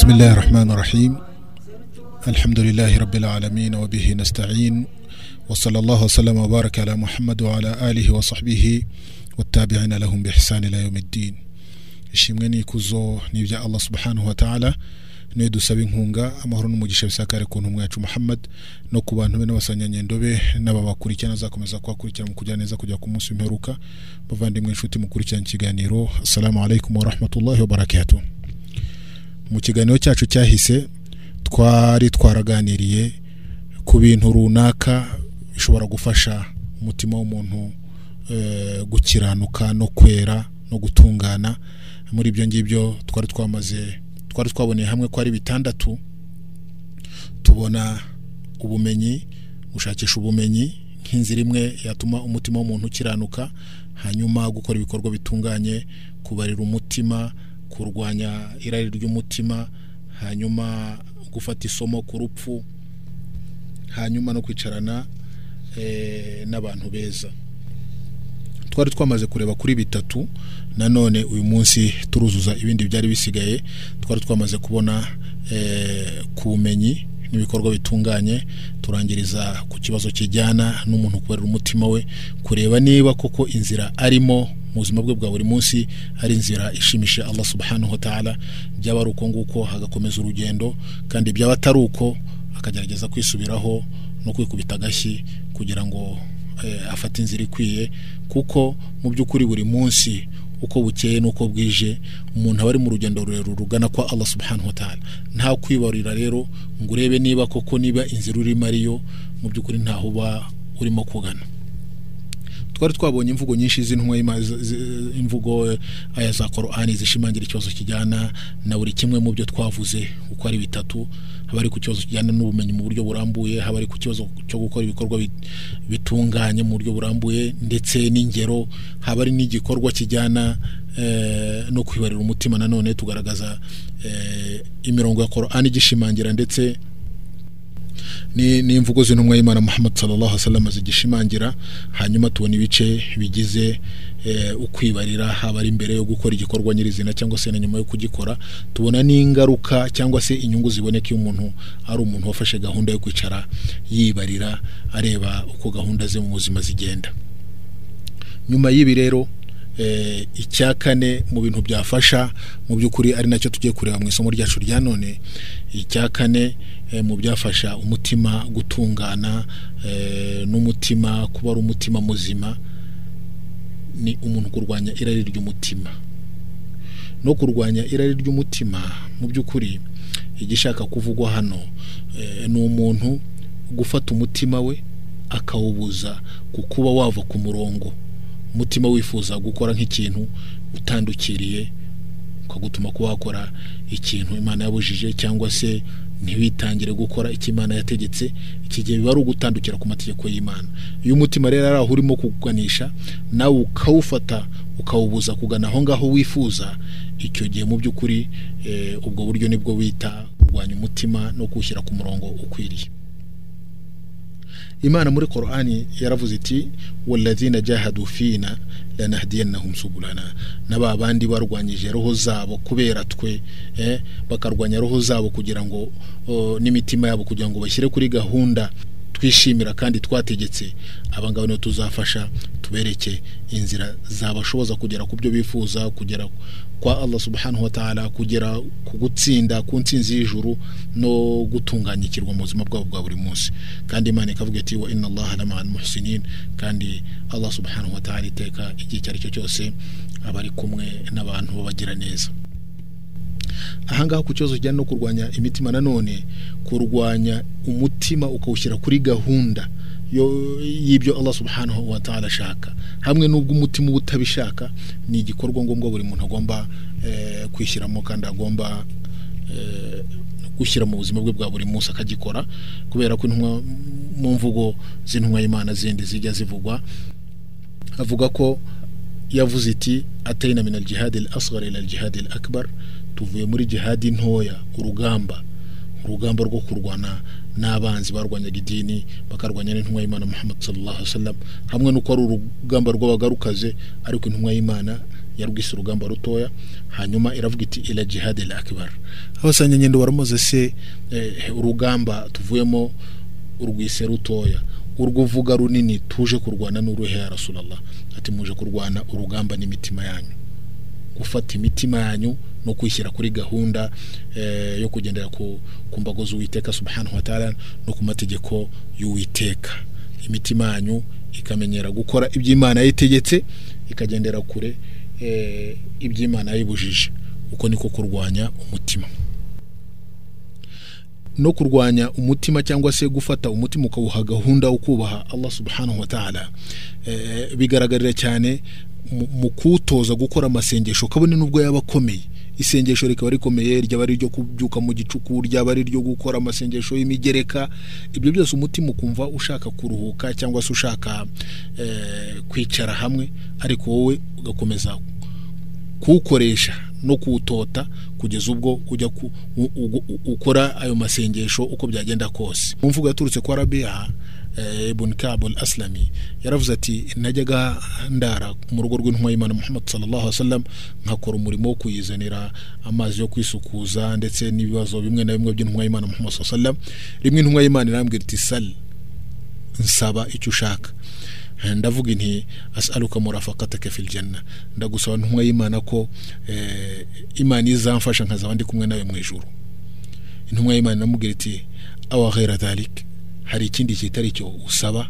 بسم الله الرحمن الرحيم الحمد لله رب العالمين وبه نستعين وصلى الله وسلم وبارك على محمد وعلى آله وصحبه والتابعين لهم بإحسان إلى يوم الدين ishimwe n'ikuzo ni ibya Allah subhanahu wa ta'ala niyo dusaba inkunga amahoro n'umugisha bisakare ku ntumwa yacu Muhammad no ku bantu be n'abasanyanyendo be n'ababakurikirana azakomeza kubakurikira mu kujya neza kujya ku munsi w'imperuka bavandimwe inshuti mukurikirana ikiganiro assalamu alaikum wa rahmatullahi wa barakatuh mu kiganiro cyacu cyahise twari twaraganiriye ku bintu runaka bishobora gufasha umutima w'umuntu eh, gukiranuka no kwera no gutungana. Muri ibyo ngibyo twari twamaze twari twaboneye hamwe ko ari bitandatu. Tubona ubumenyi gushakisha ubumenyi nk'inzira imwe yatuma umutima w'umuntu ukiranuka hanyuma gukora ibikorwa bitunganye kubarira umutima kurwanya irari ry'umutima hanyuma gufata isomo ku rupfu hanyuma no kwicarana eh, n'abantu beza. Twari twamaze kureba kuri bitatu nanone uyu munsi turuzuza ibindi byari bisigaye twari twamaze kubona eh, ku bumenyi n'ibikorwa bitunganye turangiriza ku kibazo kijyana n'umuntu kubarira umutima we kureba niba koko inzira arimo mu buzima bwe bwa buri munsi ari inzira ishimisha Allah subhanahu wa ta'ala. Byaba ari uko nguko hagakomeza urugendo kandi byaba atari uko akagerageza kwisubiraho no kwikubita agashyi kugira ngo eh, afate inzira ikwiye. Kuko mu by'ukuri buri munsi uko bukeye n'uko bwije umuntu aba ari mu rugendo rurerure rugana kwa Allah subhanahu wa ta'ala. Nta kwibarira rero ngo urebe niba koko niba inzira urimo ariyo mu by'ukuri ntaho uba urimo kugana. Twari twabonye imvugo nyinshi z'intumwa y'Imana, z- z- imvugo aya za Qur'ani zishimangira ikibazo kijyana na buri kimwe mu byo twavuze uko ari bitatu haba ari ku kibazo kijyana n'ubumenyi mu buryo burambuye haba ari ku kibazo cyo gukora ibikorwa bit- bitunganye mu buryo burambuye ndetse n'ingero haba ari n'igikorwa kijyana no kwibarira umutima nanone tugaragaza eh, imirongo ya Qur'ani igishimangira ndetse ni ni imvugo z'intumwa y'Imana Muhammad sallallahu wasallam zigishimangira hanyuma tubona ibice bigize eh, ukwibarira haba ari imbere yo gukora igikorwa nyirizina cyangwa se na nyuma yo kugikora tubona n'ingaruka cyangwa se inyungu ziboneka iyo umuntu ari umuntu wafashe gahunda yo kwicara yibarira areba uko gahunda ze mu buzima zigenda. Nyuma y'ibi rero eh, icya kane mu bintu byafasha mu by'ukuri ari na cyo tugiye kureba mu isomo ryacu rya none. Icya kane eh, mu byafasha umutima gutungana eh, n'umutima kuba ari umutima muzima ni umuntu kurwanya irari ry'umutima. No kurwanya irari ry'umutima mu by'ukuri igishaka kuvugwa hano eh, ni umuntu gufata umutima we akawubuza ku kuba wava ku murongo. Umutima wifuza gukora nk'ikintu utandukiriye ukagutuma kuba wakora ikintu imana yabujije cyangwa se ntiwitangire gukora icyo imana yategetse iki gihe biba ari ugutandukira ku mategeko y'imana. Iyo umutima rero ari aho urimo kuganisha nawe ukawufata ukawubuza kugana aho ngaho wifuza icyo gihe mu by'ukuri eh, ubwo buryo ni bwo wita kurwanya umutima no kuwushyira ku murongo ukwiriye. Imana muri korani yaravuze iti walladhina jahadu fina lanahdiyannahum subulana n'aba bandi barwanyije roho zabo kubera twe bakarwanya roho zabo kugira ngo n'imitima yabo kugira ngo bashyire kuri gahunda twishimira kandi twategetse abangaba nibo tuzafasha tubereke inzira zabashoboza kugera ku byo bifuza kugera kwa Allah subhanahu wa ta'ala kugera ku gutsinda ku ntsinzi y'ijuru no gutunganyikirwa mu buzima bwabo bwa buri munsi. Kandi imana ikavuga iti wa inna allaha la ma'al muhsinin. Kandi Allah subhanahu wa ta'ala iteka igihe icyo ari cyo cyose aba ari kumwe n'abantu babagira neza. Ahangaha ku kibazo kijyana no kurwanya imitima nanone kurwanya umutima ukawushyira kuri gahunda. Y'ibyo Allah subhanahu wa ta'ala ashaka. Hamwe n'ubwo umutima uba utabishaka ni igikorwa ngombwa buri muntu agomba eh, kwishyiramo kandi agomba eh, gushyira mu buzima bwe bwa buri munsi akagikora kubera ko intumwa mu mvugo z'intumwa y'Imana zindi zijya zivugwa avuga ko yavuze iti atayina min al-jihad al-asghar ila al-jihad al-akbar. Tuvuye muri jihadi ntoya urugamba urugamba rwo kurwana n'abanzi barwanyaga idini bakarwanya n'intumwa y'Imana Muhammad sallallahu alaihi wasallam. Hamwe nuko ari urugamba rw'abagarukaze ariko intumwa y'Imana yarwise urugamba rutoya hanyuma iravuga iti ila jihadi la akbar abasanya nyendo baramuze se eh, urugamba tuvuyemo urwise rutoya. Urwo uvuga runini tuje kurwana n'uruhe ya rasulallah? Ati muje kurwana urugamba n'imitima yanyu. Gufata imitima yanyu no kwishyira kuri gahunda eh, yo kugendera ku, mbago z'uwiteka subhanahu wa ta'ala no ku mategeko y'uwiteka. Imitima yanyu ikamenyera gukora iby'imana yayitegetse ikagendera kure eh, iby'imana yayibujije. Uko niko kurwanya umutima. No kurwanya umutima cyangwa se gufata umutima ukawuha gahunda wo kubaha Allah subhanahu wa ta'ala. Eh, bigaragarira cyane mu- kuwutoza gukora amasengesho kabone n'ubwo yaba akomeye. Isengesho rikaba rikomeye ryaba ari iryo kubyuka mu gicuku ryaba ari iryo gukora amasengesho y'imigereka. Ibyo byose umutima ukumva ushaka kuruhuka cyangwa se ushaka eh, kwicara hamwe ariko wowe ugakomeza kuwukoresha no kuwutota kugeza ubwo ujya ukora ayo masengesho uko byagenda kose. Mu mvugo yaturutse kwa rabiha eh, ibn kab al aslami yaravuze ati najyaga ndara mu rugo rw'intumwa y'imana muhammad sallallahu alaihi wasallam nkakora umurimo wo kuyizanira amazi yo kwisukuza ndetse n'ibibazo bimwe na bimwe by'intumwa y'imana muhammad sallallahu alaihi wasallam. Rimwe intumwa y'imana irambwira iti sal nsaba icyo ushaka. Ndavuga inti asaluka murafaqataka fil janna. Ndagusaba ntumwa y'imana ko eh, imana izamfasha nkazaba ndi kumwe nawe mu ijuru. Intumwa y'imana iramubwira iti awa ghera dhalik? Hari ikindi kitari cyo usaba.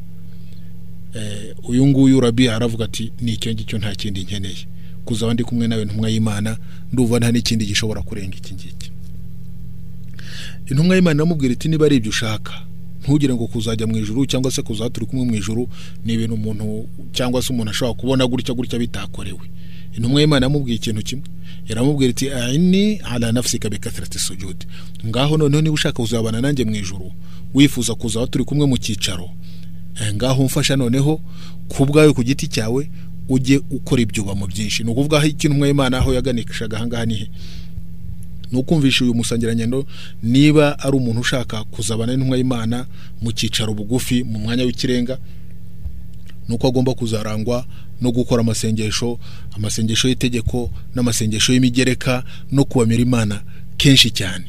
Eh, uyu nguyu rabi aravuga ati ni icyo ngicyo nta kindi nkeneye? Kuzaba ndi kumwe nawe ntumwa y'imana ndumva nta n'ikindi gishobora kurenga iki ngiki. Intumwa y'imana iramubwira iti niba ari ibyo ushaka ntugire ngo kuzajya mu ijuru cyangwa se kuzaba turi kumwe mu ijuru ni ibintu umuntu cyangwa se umuntu ashobora kubona gutya gutya bitakorewe. Intumwa y'imana yamubwiye ikintu kimwe. Yaramubwira iti aini ala nafsika bikathrati sujudi ngaho noneho niba ushaka kuzabana nanjye mu ijuru wifuza kuzaba turi kumwe mu cyicaro. Eh, ngaho mfasha noneho ku bwawe ku giti cyawe ujye ukora ibyubamo byinshi. Ni ukuvuga aho ikintumwa y'imana aho yaganishaga ahangaha ni he? Ni ukumvisha uyu musangirangendo niba ari umuntu ushaka kuzabana n'intumwa y'imana mu cyicaro bugufi mu mwanya w'ikirenga ni uko agomba kuzarangwa no gukora amasengesho amasengesho y'itegeko n'amasengesho y'imigereka no kubamira imana kenshi cyane.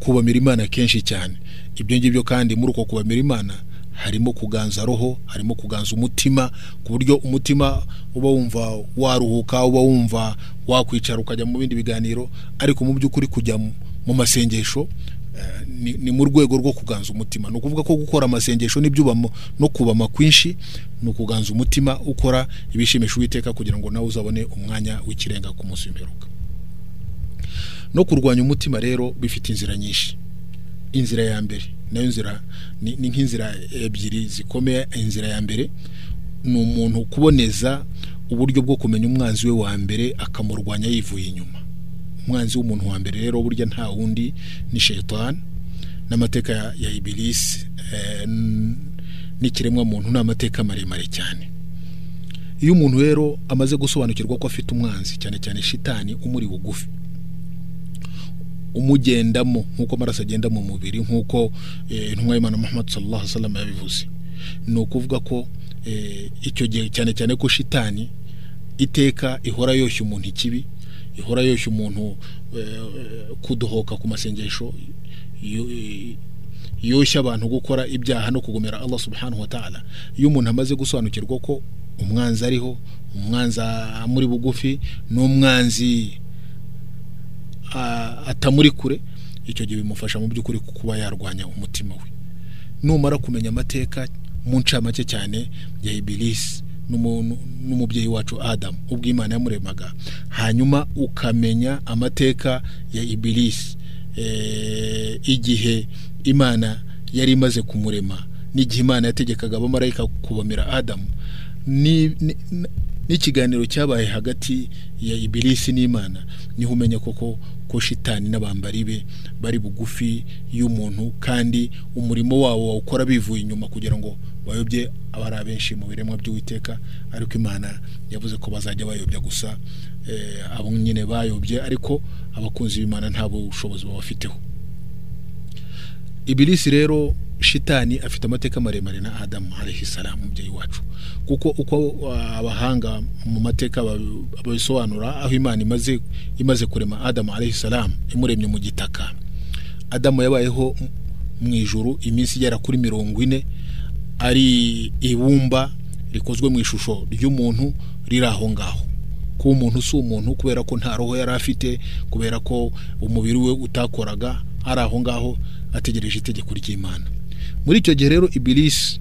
Kubamira imana kenshi cyane. Ibyo ngibyo kandi muri uko kubamira imana harimo kuganza roho harimo kuganza umutima ku buryo umutima uba wumva waruhuka uba wumva wakwicara ukajya mu bindi biganiro ariko mu by'ukuri kujya mu- masengesho eh, ni, mu rwego rwo kuganza umutima. Ni ukuvuga ko gukora amasengesho n'ibyubamo no kubama kwinshi ni ukuganza umutima ukora ibishimisha uwiteka kugira ngo nawe uzabone umwanya w'ikirenga ku munsi w'imperuka. No kurwanya umutima rero bifite inzira nyinshi. Inzira ya mbere na yo nzira ni nk'inzira ebyiri zikomeye. Inzira ya mbere ni umuntu kuboneza uburyo bwo kumenya umwanzi we wa mbere akamurwanya yivuye inyuma. Umwanzi w'umuntu wa mbere rero burya nta wundi ni shetani n'amateka ya, ibilisi eh, n'ikiremwa muntu ni amateka maremare cyane. Iyo umuntu rero amaze gusobanukirwa ko afite umwanzi cyane cyane shitani umuri bugufi umugendamo nk'uko amaraso agenda mu mubiri nk'uko eh, intumwa y'imana muhammad sallallahu alaihi wasallam yabivuze. Ni ukuvuga ko eh, icyo gihe cyane cyane ko shitani iteka ihora yoshya umuntu ikibi ihora yoshya umuntu kudohoka ku masengesho yoshya abantu gukora ibyaha no kugomera Allah subhanahu wa ta'ala. Iyo umuntu amaze gusobanukirwa ko umwanzi ariho umwanzi amuri bugufi n'umwanzi atamuri kure icyo gihe bimufasha mu by'ukuri kuba yarwanya umutima we. Numara kumenya amateka mu ncamake cyane ya ibilisi n'umu- n'umubyeyi wacu adamu ubwo imana yamuremaga. Hanyuma ukamenya amateka ya ibilisi eh, igihe imana yari imaze kumurema n'igihe imana yategekaga abamarayika kubamira adamu ni- ni- n'ikiganiro cyabaye hagati ya ibilisi n'imana. Niho umenya koko ko shitani n'abambari be bari bugufi y'umuntu kandi umurimo wawo wawukora bivuye inyuma kugira ngo bayobye abari abenshi mu biremwa by'uwiteka ariko imana yavuze ko bazajya bayobya gusa eh, abo nyine bayobye ariko abakunzi b'imana nta bushobozi babafiteho. Ibilisi rero shitani afite amateka maremare na adamu alayhi salamu umubyeyi wacu. Kuko uko uh, abahanga mu mateka babi- babisobanura aho imana imaze imaze kurema adamu alayhi salamu imuremye mu gitaka. Adamu yabayeho mu ijuru iminsi igera kuri mirongo ine ari ibumba rikozwe mu ishusho ry'umuntu riri aho ngaho. Kuba umuntu si umuntu kubera ko nta roho yari afite kubera ko umubiri we utakoraga ari aho ngaho ategereje itegeko ry'imana. Muri icyo gihe rero ibilisi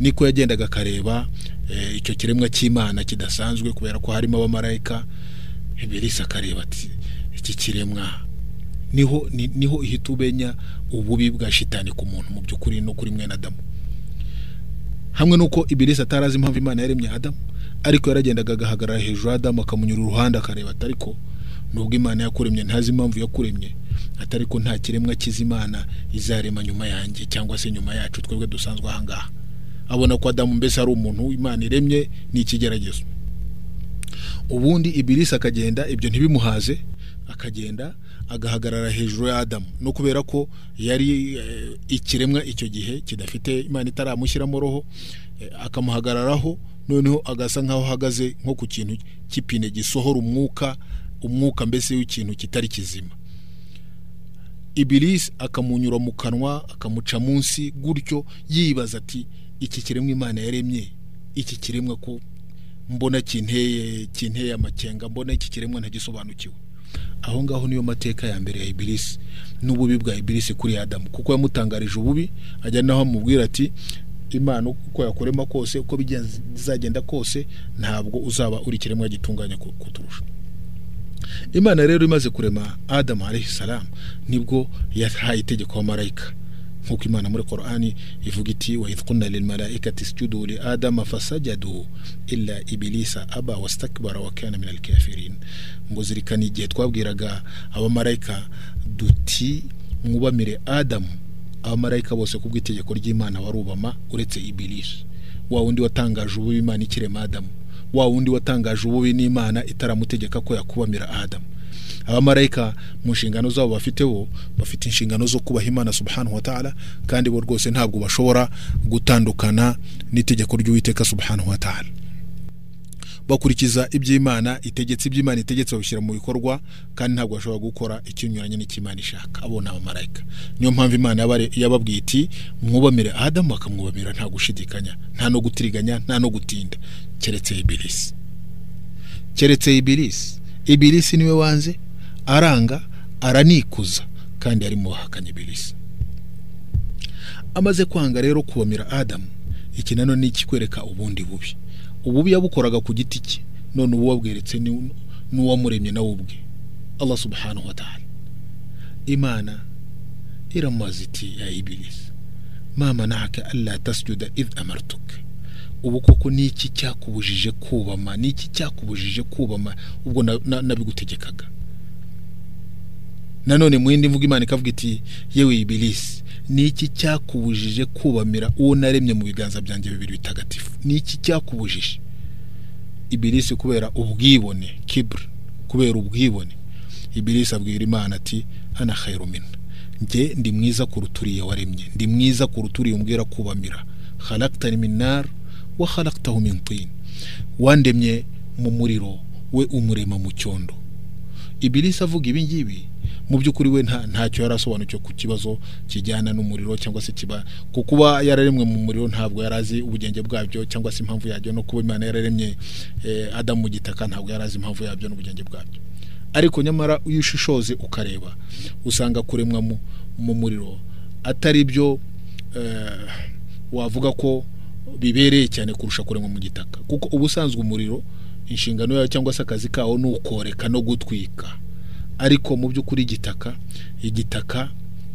niko yagendaga akareba eh, icyo kiremwa cy'imana kidasanzwe kubera ko harimo abamarayika ibilisi akareba ati iki kiremwa ni ho ni- ni ho ihita umenya ububi bwa shitani ku muntu mu by'ukuri no kuri mwene adamu. Hamwe n'uko ibilisi atarazi impamvu imana yaremye adamu ariko yaragendaga agahagarara hejuru adamu akamunyura uruhande akareba ati ariko nubwo imana yakuremye ntazi impamvu yakuremye ati ariko nta kiremwa kizi imana izarema nyuma yanjye cyangwa se nyuma yacu twebwe dusanzwe aha ngaha. Abona ko adamu mbese ari umuntu imana iremye ni ikigeragezo. Ubundi ibilisi akagenda ibyo ntibimuhaze akagenda agahagarara hejuru ya adamu no kubera ko yari eh, ikiremwa icyo gihe kidafite imana itaramushyiramo roho eh, akamuhagararaho noneho agasa nk'aho ahagaze nko ku kintu cy'ipine gisohora umwuka umwuka mbese w'ikintu kitari kizima. Ibilisi akamunyura mu kanwa akamuca munsi gutyo yibaza ati iki kiremwa imana yaremye? Iki kiremwa ko mbona kinteye kinteye amakenga mbona iki kiremwa ntagisobanukiwe. Aho ngaho niyo mateka ya mbere ya ibilisi. N'ububi bwa ibilisi kuri adamu. Kuko yamutangarije ububi ajya naho amubwira ati imana uko yakurema kose uko bizagenda kose ntabwo uzaba uri ikiremwa gitunganye ku- kuturusha. Imana rero imaze kurema adamu alayhi salam ni bwo yahaye itegeko abamarayika nk'uko imana muri korani ivuga iti wa idh qulna lilmalaikati isjudu li adama fasajadu illa ibilisa aba wastakbara wa kana min alkafirin ngo zirikana igihe twabwiraga abamarayika duti mwubamire adamu abamarayika bose kubw'itegeko ry'imana barubama uretse ibilisi wa wundi watangaje ububi imana ikirema adamu wa wundi watangaje ububi n'imana itaramutegeka ko yakubamira adamu abamarayika mu nshingano zabo bafite bo bafite inshingano zo kubaha imana subhanahu wa ta'ala kandi bo rwose ntabwo bashobora gutandukana n'itegeko ry'uwiteka subhanahu wa ta'ala. Bakurikiza iby'imana itegetse iby'imana itegetse babishyira mu bikorwa kandi ntabwo bashobora gukora ikinyuranye n'icy'imana ishaka. Abo ni abamarayika. Niyo mpamvu imana yababwiye iti mwubamire adamu bakamwubamira nta gushidikanya nta no gutiriganya nta no gutinda. Keretse ibilisi. Keretse ibilisi. Ibilisi ni we wanze? Aranga aranikuza kandi ari mu bahakanye amaze kwanga rero kubamira adamu iki nano ni ikikwereka ubundi bubi. Ububi yabukoraga ku giti cye none ubu wabweretse ni- n'uwamuremye nawe ubwe. Allah subhanahu wa ta'ala. Imana iramubaza iti ya ibilisi ma manaka alla tasjuda idh amartuka ubu koko ni iki cyakubujije kubama ni iki cyakubujije kubama? Ubwo na- na- nabigutegekaga. Nanone mu yindi mvugo imana ikavuga iti yewe ibilisi ni iki cyakubujije kubamira uwo naremye mu biganza byanjye bibiri bitagatifu? Ni iki cyakubujije? Ibilisi kubera ubwibone kibure kubera ubwibone. Ibilisi abwira imana ati ana khairu minna. Njye ndi mwiza kuruta uriya waremye. Ndi mwiza kuruta uriya umbwira kubamira. Khalaqtani min nar wa khalaqtahu min tin. Wandemye mu muriro we umurema mu cyondo. Ibilisi avuga ibi ngibi mu by'ukuri we nta ntacyo yari asobanukiwe ku kibazo kijyana n'umuriro cyangwa se kiba ku kuba yararemwe mu muriro ntabwo yari azi ubugenge bwabyo cyangwa se impamvu yabyo no kuba imana yararemye eh, adamu mu gitaka ntabwo yari azi impamvu yabyo n'ubugenge bwabyo. Ariko nyamara iyo ushishoze ukareba usanga kuremwa mu, mu muriro atari byo eh, wavuga ko bibereye cyane kurusha kuremwa mu gitaka. Kuko ubusanzwe umuriro inshingano yawo cyangwa se akazi kawo ni ukoreka no gutwika. Ariko mu by'ukuri igitaka igitaka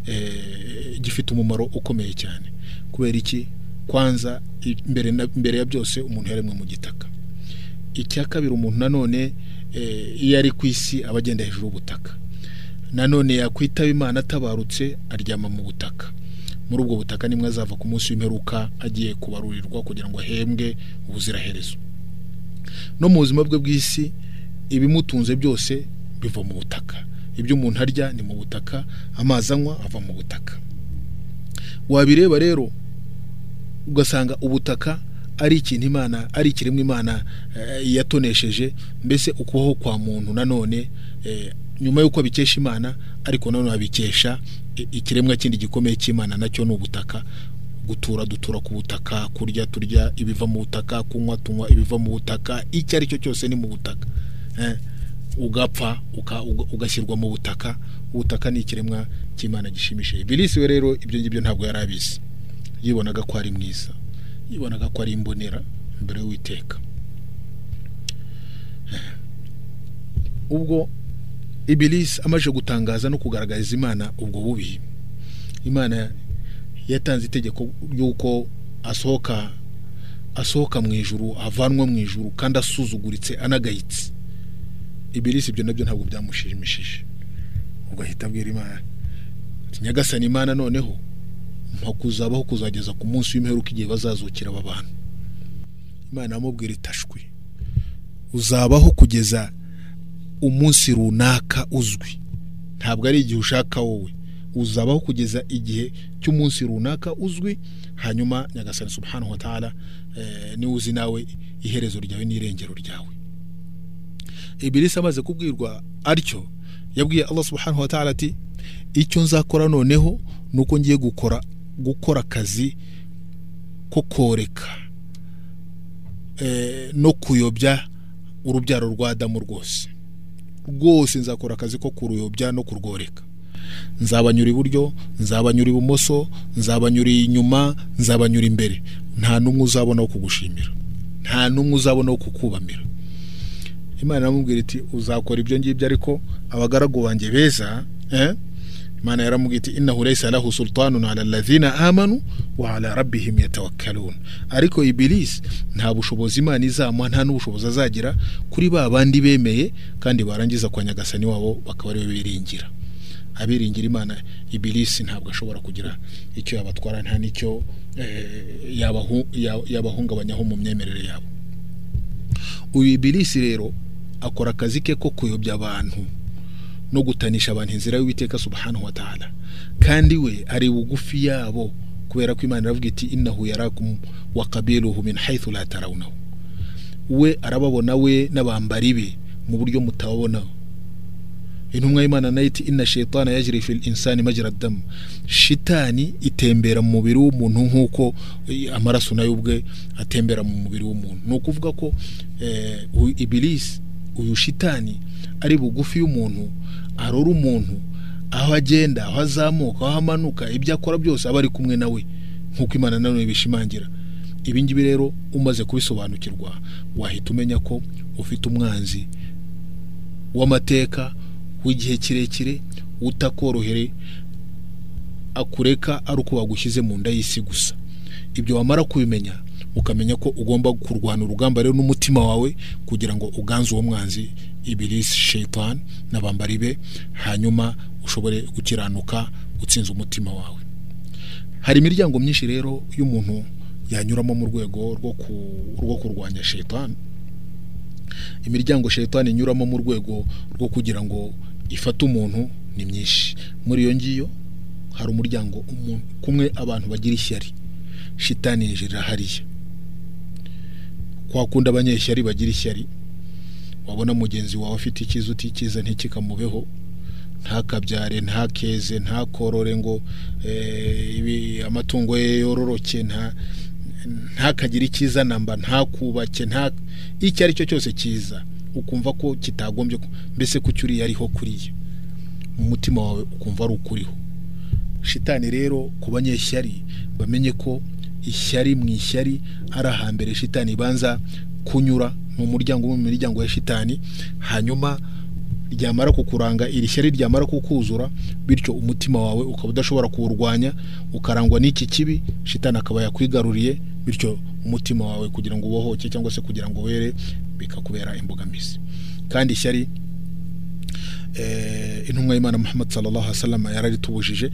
eh, gifite umumaro ukomeye cyane. Kubera iki? Kwanza mbere ya byose umuntu yaremwe mu gitaka. Icya kabiri umuntu nanone eh, iyo ari ku isi aba agenda hejuru y'ubutaka. Nanone yakwitaba imana atabarutse aryama mu butaka. Muri ubwo butaka nimwe azava ku munsi w'imperuka agiye kubarurirwa kugira ngo ahembwe ubuziraherezo. No mu buzima bwe bw'isi ibimutunze byose biva mu butaka. Ibyo umuntu arya ni mu butaka amazi anywa ava mu butaka. Wabireba rero ugasanga ubutaka ari ikintu imana ari ikiremwa imana eh, yatonesheje mbese ukubaho kwa muntu nanone eh, nyuma y'uko abikesha imana ariko nanone abikesha ikiremwa kindi gikomeye cy'imana na cyo ni ubutaka. Gutura dutura ku butaka kurya turya ibiva mu butaka kunywa tunywa ibiva mu butaka icyo ari cyo cyose ni mu butaka. Eh, ugapfa ugashyirwa mu butaka. Ubutaka ni ikiremwa cy'imana gishimishije bilisi we rero ibyo ngibyo ntabwo yari abizi. Yibonaga ko ari mwiza. Yibonaga ko ari imbonera imbere y'uwiteka. Ubwo ibilisi amaze gutangaza no kugaragariza imana ubwo bubi imana yatanze itegeko ry'uko asohoka asohoka mu ijuru avanwa mu ijuru kandi asuzuguritse anagayitse. Ibilisi ibyo na byo ntabwo byamushimishije. Ubwo ahita abwira imana. Nyagasani imana noneho kuzabaho kuzageza ku munsi w'imperuka igihe bazazukira aba bantu. Imana yamubwira itashwi uzabaho kugeza umunsi runaka uzwi. Ntabwo ari igihe ushaka wowe. Uzabaho kugeza igihe cy'umunsi runaka uzwi. Hanyuma nyagasani subhanahu wa ta'ala eh, ni we uzi nawe iherezo ryawe n'irengero ryawe. Ibilisi amaze kubwirwa atyo yabwiye allah subhanahu wa ta'ala ati icyo nzakora noneho ni uko ngiye gukora gukora akazi ko koreka eh, no kuyobya urubyaro rwa adamu rwose. Rwose nzakora akazi ko kuruyobya no kurworeka. Nzabanyura iburyo nzabanyura ibumoso nzabanyura inyuma nzabanyura imbere. Nta n'umwe uzabona wo kugushimira. Nta n'umwe uzabona wo kukubamira. Imana iramubwira iti uzakora ibyo ngibyo ariko abagaragu banjye beza eh? imana yaramubwira iti innahu laysa lahu sultanun ala alladhina amanu wa ala rabbihim yatawakkalun. Ariko ibilisi nta bushobozi imana izamuha nta n'ubushobozi azagira kuri ba bandi bemeye kandi barangiza kwa nyagasani wabo bakaba ari we biringira. Abiringira imana ibilisi ntabwo ashobora kugira icyo yabatwara nta n'icyo eh, yabahu- ya- yabahungabanyaho mu myemerere yabo. Uyu ibilisi rero akora akazi ke ko kuyobya abantu no gutanisha abantu inzira y'uwiteka subhanahu wa ta'ala. Kandi we ari bugufi yabo kubera ko imana iravuga iti innahu yarakum wa qabiluhu min haythu la tarawnahu. We arababona we n'abambari be mu buryo mutababonaho. Intumwa y'imana na yo iti inna shaitana yajri fil insani majra damu shitani itembera mu mubiri w'umuntu nk'uko eh, amaraso na yo ubwe atembera mu mubiri w'umuntu. Ni ukuvuga ko eh, uyu ibilisi uyu shitani ari bugufi y'umuntu arora umuntu aho agenda aho azamuka aho amanuka ibyo akora byose aba ari kumwe nawe nk'uko imana nanone bishimangira ibi ngibi rero umaze kubisobanukirwa wahita umenya ko ufite umwanzi w'amateka w'igihe kirekire utakorohere akureka ari uko wagushyize mu nda y'isi gusa. Ibyo wamara kubimenya ukamenya ko ugomba kurwana urugamba rero n'umutima wawe kugira ngo uganze uwo mwanzi ibirisi shaitan n'abambari be hanyuma ushobore gukiranuka utsinze umutima wawe. Hari imiryango myinshi rero y'umuntu yanyuramo mu rwego rwo ku- rwo kurwanya shaitan. Imiryango shaitan inyuramo mu rwego rwo kugira ngo ifate umuntu ni myinshi. Muri iyo ngiyo hari umuryango umuntu kumwe abantu bagira ishyari. Shitani yinjirira hariya. Kwa kundi abanyeshyari bagira ishyari wabona mugenzi wawe afite icyiza utikiza ntikikamubeho ntakabyare ntakeze ntakorore ngo eh, amatungo ye yororoke nta ntakagire icyiza namba ntakubake nta icyo ari cyo cyose cyiza ukumva ko kitagombye mbese ko uriya ariho kuriya? Mu mutima wawe ukumva ari ukuriho. Shitani rero ku banyeshyari bamenye ko ishyari mu ishyari ari ahambere shitani ibanza kunyura ni umuryango umwe mu miryango ya shitani hanyuma ryamara kukuranga iri shyari ryamara kukuzura bityo umutima wawe ukaba udashobora kuwurwanya ukarangwa n'iki kibi shitani akaba yakwigaruriye bityo umutima wawe kugira ngo ubohoke cyangwa se kugira ngo were bikakubera imbogamizi. Kandi ishyari eh, intumwa y'imana muhammad sallallahu alaihi wasallam yararitubujije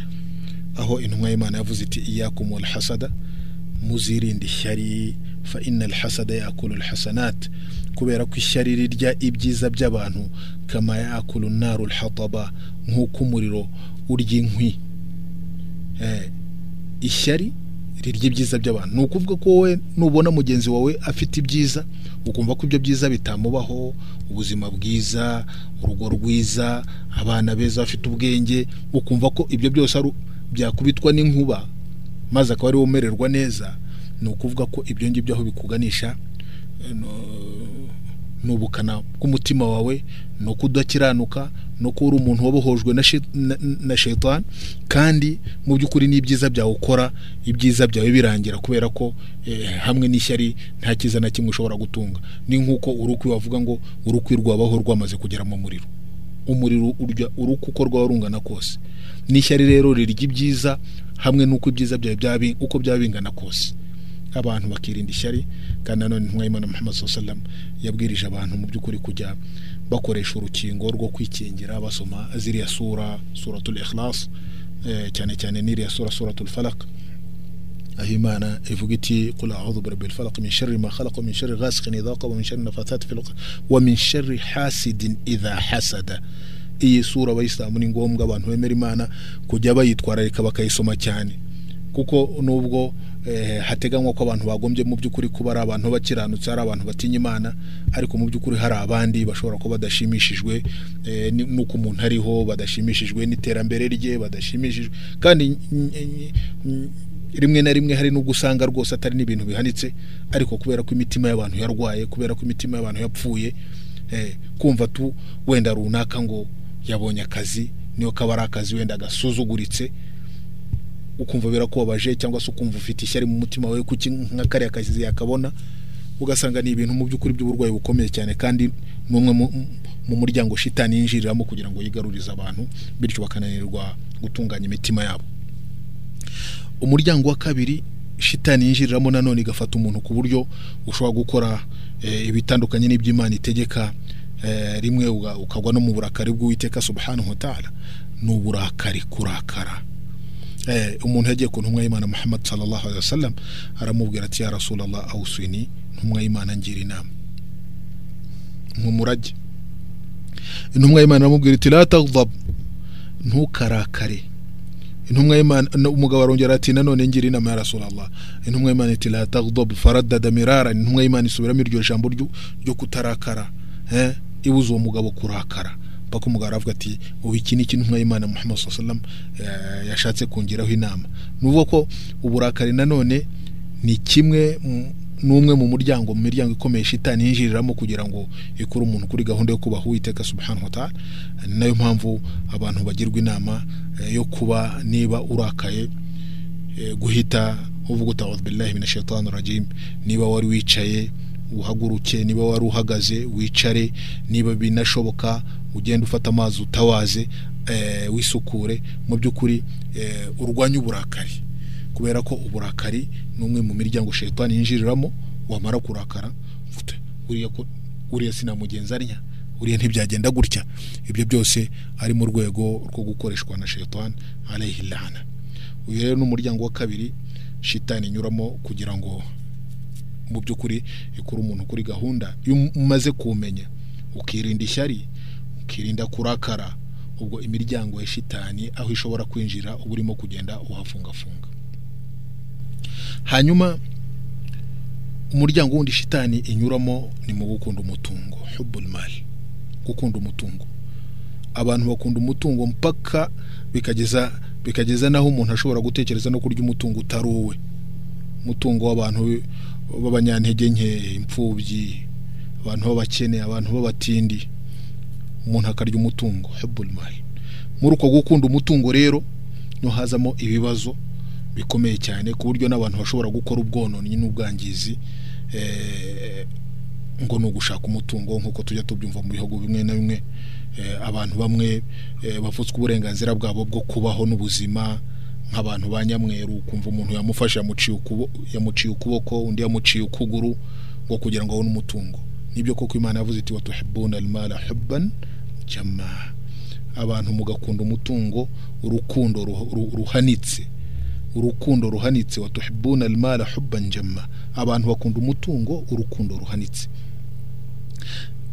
aho intumwa y'imana yavuze iti iyakum wal hasada muzirinde ishyari fa inna al hasada yakulu al hasanat. Kubera ko ishyari rirya ibyiza by'abantu kama yakulu naru hataba nk'uko umuriro urya inkwi. Eh, ishyari rirya ibyiza by'abantu. Ni ukuvuga ko wowe nubona mugenzi wawe afite ibyiza ukumva ko ibyo byiza bitamubaho ubuzima bwiza urugo rwiza abana beza bafite ubwenge ukumva ko ibyo byose ari byakubitwa n'inkuba maze akaba ari we umererwa neza. Ni ukuvuga ko ibyo ngibyo aho bikuganisha eh, ni ubukana bw'umutima wawe no kudakiranuka no kuba uri umuntu wabohojwe na shaitan kandi mu by'ukuri n'ibyiza byawe ukora ibyiza byawe birangira kubera ko eh, hamwe n'ishyari nta cyiza na kimwe ushobora gutunga. Ni nk'uko urukwi wavuga ngo urukwi rwabaho rwamaze kugera mu muriro. Umuriro urya urukwi uko rwaba rungana kose. N'ishyari rero rirya ibyiza hamwe n'uko ibyiza byawe uko byaba bingana kose. Abantu bakirinda ishyari kandi nanone intumwa y'imana muhammad sallam yabwirije abantu mu by'ukuri kujya bakoresha urukingo rwo kwikingira basoma ziriya sura suratul ikhlas eh, cyane cyane n'iriya sura suratul falaq. Aho imana ivuga iti qul a'udhu birabbil falaq min sharri ma khalaq min sharri ghasiqin idha qaba min sharri 'uqad wa min sharri hasidin idha hasada. Iyi sura abayisilamu ni ngombwa abantu bemera imana kujya bayitwararika bakayisoma cyane. Kuko nubwo eh, hateganywa ko abantu bagombye mu by'ukuri kuba ari abantu bakiranutse ari abantu batinya imana ariko mu by'ukuri hari abandi bashobora kuba badashimishijwe eh, n'uko umuntu ariho badashimishijwe n'iterambere rye badashimishijwe. Kandi rimwe na rimwe hari n'ubwo usanga rwose atari n'ibintu bihanitse ariko kubera ko imitima y'abantu yarwaye kubera ko imitima y'abantu yapfuye eh, kumva tu wenda runaka ngo yabonye akazi niyo kaba ari akazi wenda gasuzuguritse ukumva birakubabaje cyangwa se ukumva ufite ishyari mu mutima wawe kuki nka kariya kazi yakabona ugasanga ni ibintu mu by'ukuri by'uburwayi bukomeye cyane kandi ni umwe mu- mu muryango shitani yinjiriramo kugira ngo yigarurize abantu bityo bakananirwa gutunganya imitima yabo. Umuryango wa kabiri shitani yinjiriramo nanone igafata umuntu ku buryo ushobora gukora eh, ibitandukanye n'iby'imana itegeka eh, rimwe ukagwa no mu burakari bw'uwiteka subhanahu wa ta'ala. Ni uburakari kurakara. Umuntu yagiye ku ntumwa y'imana muhammad sallallahu alaihi wasallam aramubwira ati ya rasulallah awuswini ntumwa y'imana ngira inama. Nk'umurage intumwa y'imana aramubwira iti la taghdab ntukarakare. Intumwa y'imana umugabo arongera ati nanone ngira inama ya rasulallah. Intumwa y'imana iti la taghdab faraddada mirara. Intumwa y'imana isubiramo iryo jambo ryo kutarakara. Eh ibuza uwo mugabo kurakara. Mpaka umugabo aravuga ati ubu iki ni intumwa y'imana muhammad sallam eh, yashatse kungiraho inama? Ni ko uburakari nanone ni kimwe n'umwe mu muryango mu miryango ikomeye shitani yinjiriramo kugira ngo ikure umuntu kuri gahunda yo kubaha uwiteka subhanahu wa ta'ala. Nayo mpamvu abantu bagirwa inama eh, yo kuba niba urakaye eh, guhita uvuga uti a'udhu billahi minash shaitani rajim. Niba wari wicaye uhaguruke niba wari uhagaze wicare niba binashoboka ugenda ufata amazi utawaze eh, wisukure. Mu by'ukuri eh, urwanye uburakari kubera ko uburakari ni umwe mu miryango shaitani yinjiriramo wamara kurakara uriya sinamugenza arya. Uriya ntibyagenda gutya. Ibyo byose ari mu rwego rwo gukoreshwa na shaitani alayhi lana uyu rero ni umuryango wa kabiri shitani inyuramo kugira ngo mu by'ukuri ikure umuntu kuri gahunda. Iyo umaze kumenya ukirinda ishyari ukirinda kurakara. Ubwo imiryango ya shitani aho ishobora kwinjira uba urimo kugenda uhafungafunga. Hanyuma umuryango wundi shitani inyuramo ni mu gukunda umutungo mali gukunda umutungo. Abantu bakunda umutungo mpaka bikageza bikageza naho umuntu ashobora gutekereza no kurya umutungo utari uwe. Umutungo w'abantu b'abanyantege nke imfubyi abantu b'abakene abantu b'abatindi. Umuntu akarya umutungo hubul mali muri uko gukunda umutungo rero no hazamo ibibazo bikomeye cyane ku buryo n'abantu bashobora gukora ubwononnyi n'ubwangizi eh, ngo ni ugushaka umutungo nk'uko tujya tubyumva mu bihugu bimwe na bimwe eh, abantu bamwe eh, bavutswe uburenganzira bwabo bwo kubaho n'ubuzima nk'abantu ba nyamweru kumva umuntu yamufashe yamuciye ukuboko undi yamuciye ukuguru ngo kugira ngo abone umutungo. Ni byo koko imana yavuze iti watuhibbuna almala hubban jamma. Abantu mugakunda umutungo urukundo ruh- ru- ruhanitse. Urukundo ruhanitse. Watuhibbuna almala hubban jamma. Abantu bakunda umutungo urukundo ruhanitse.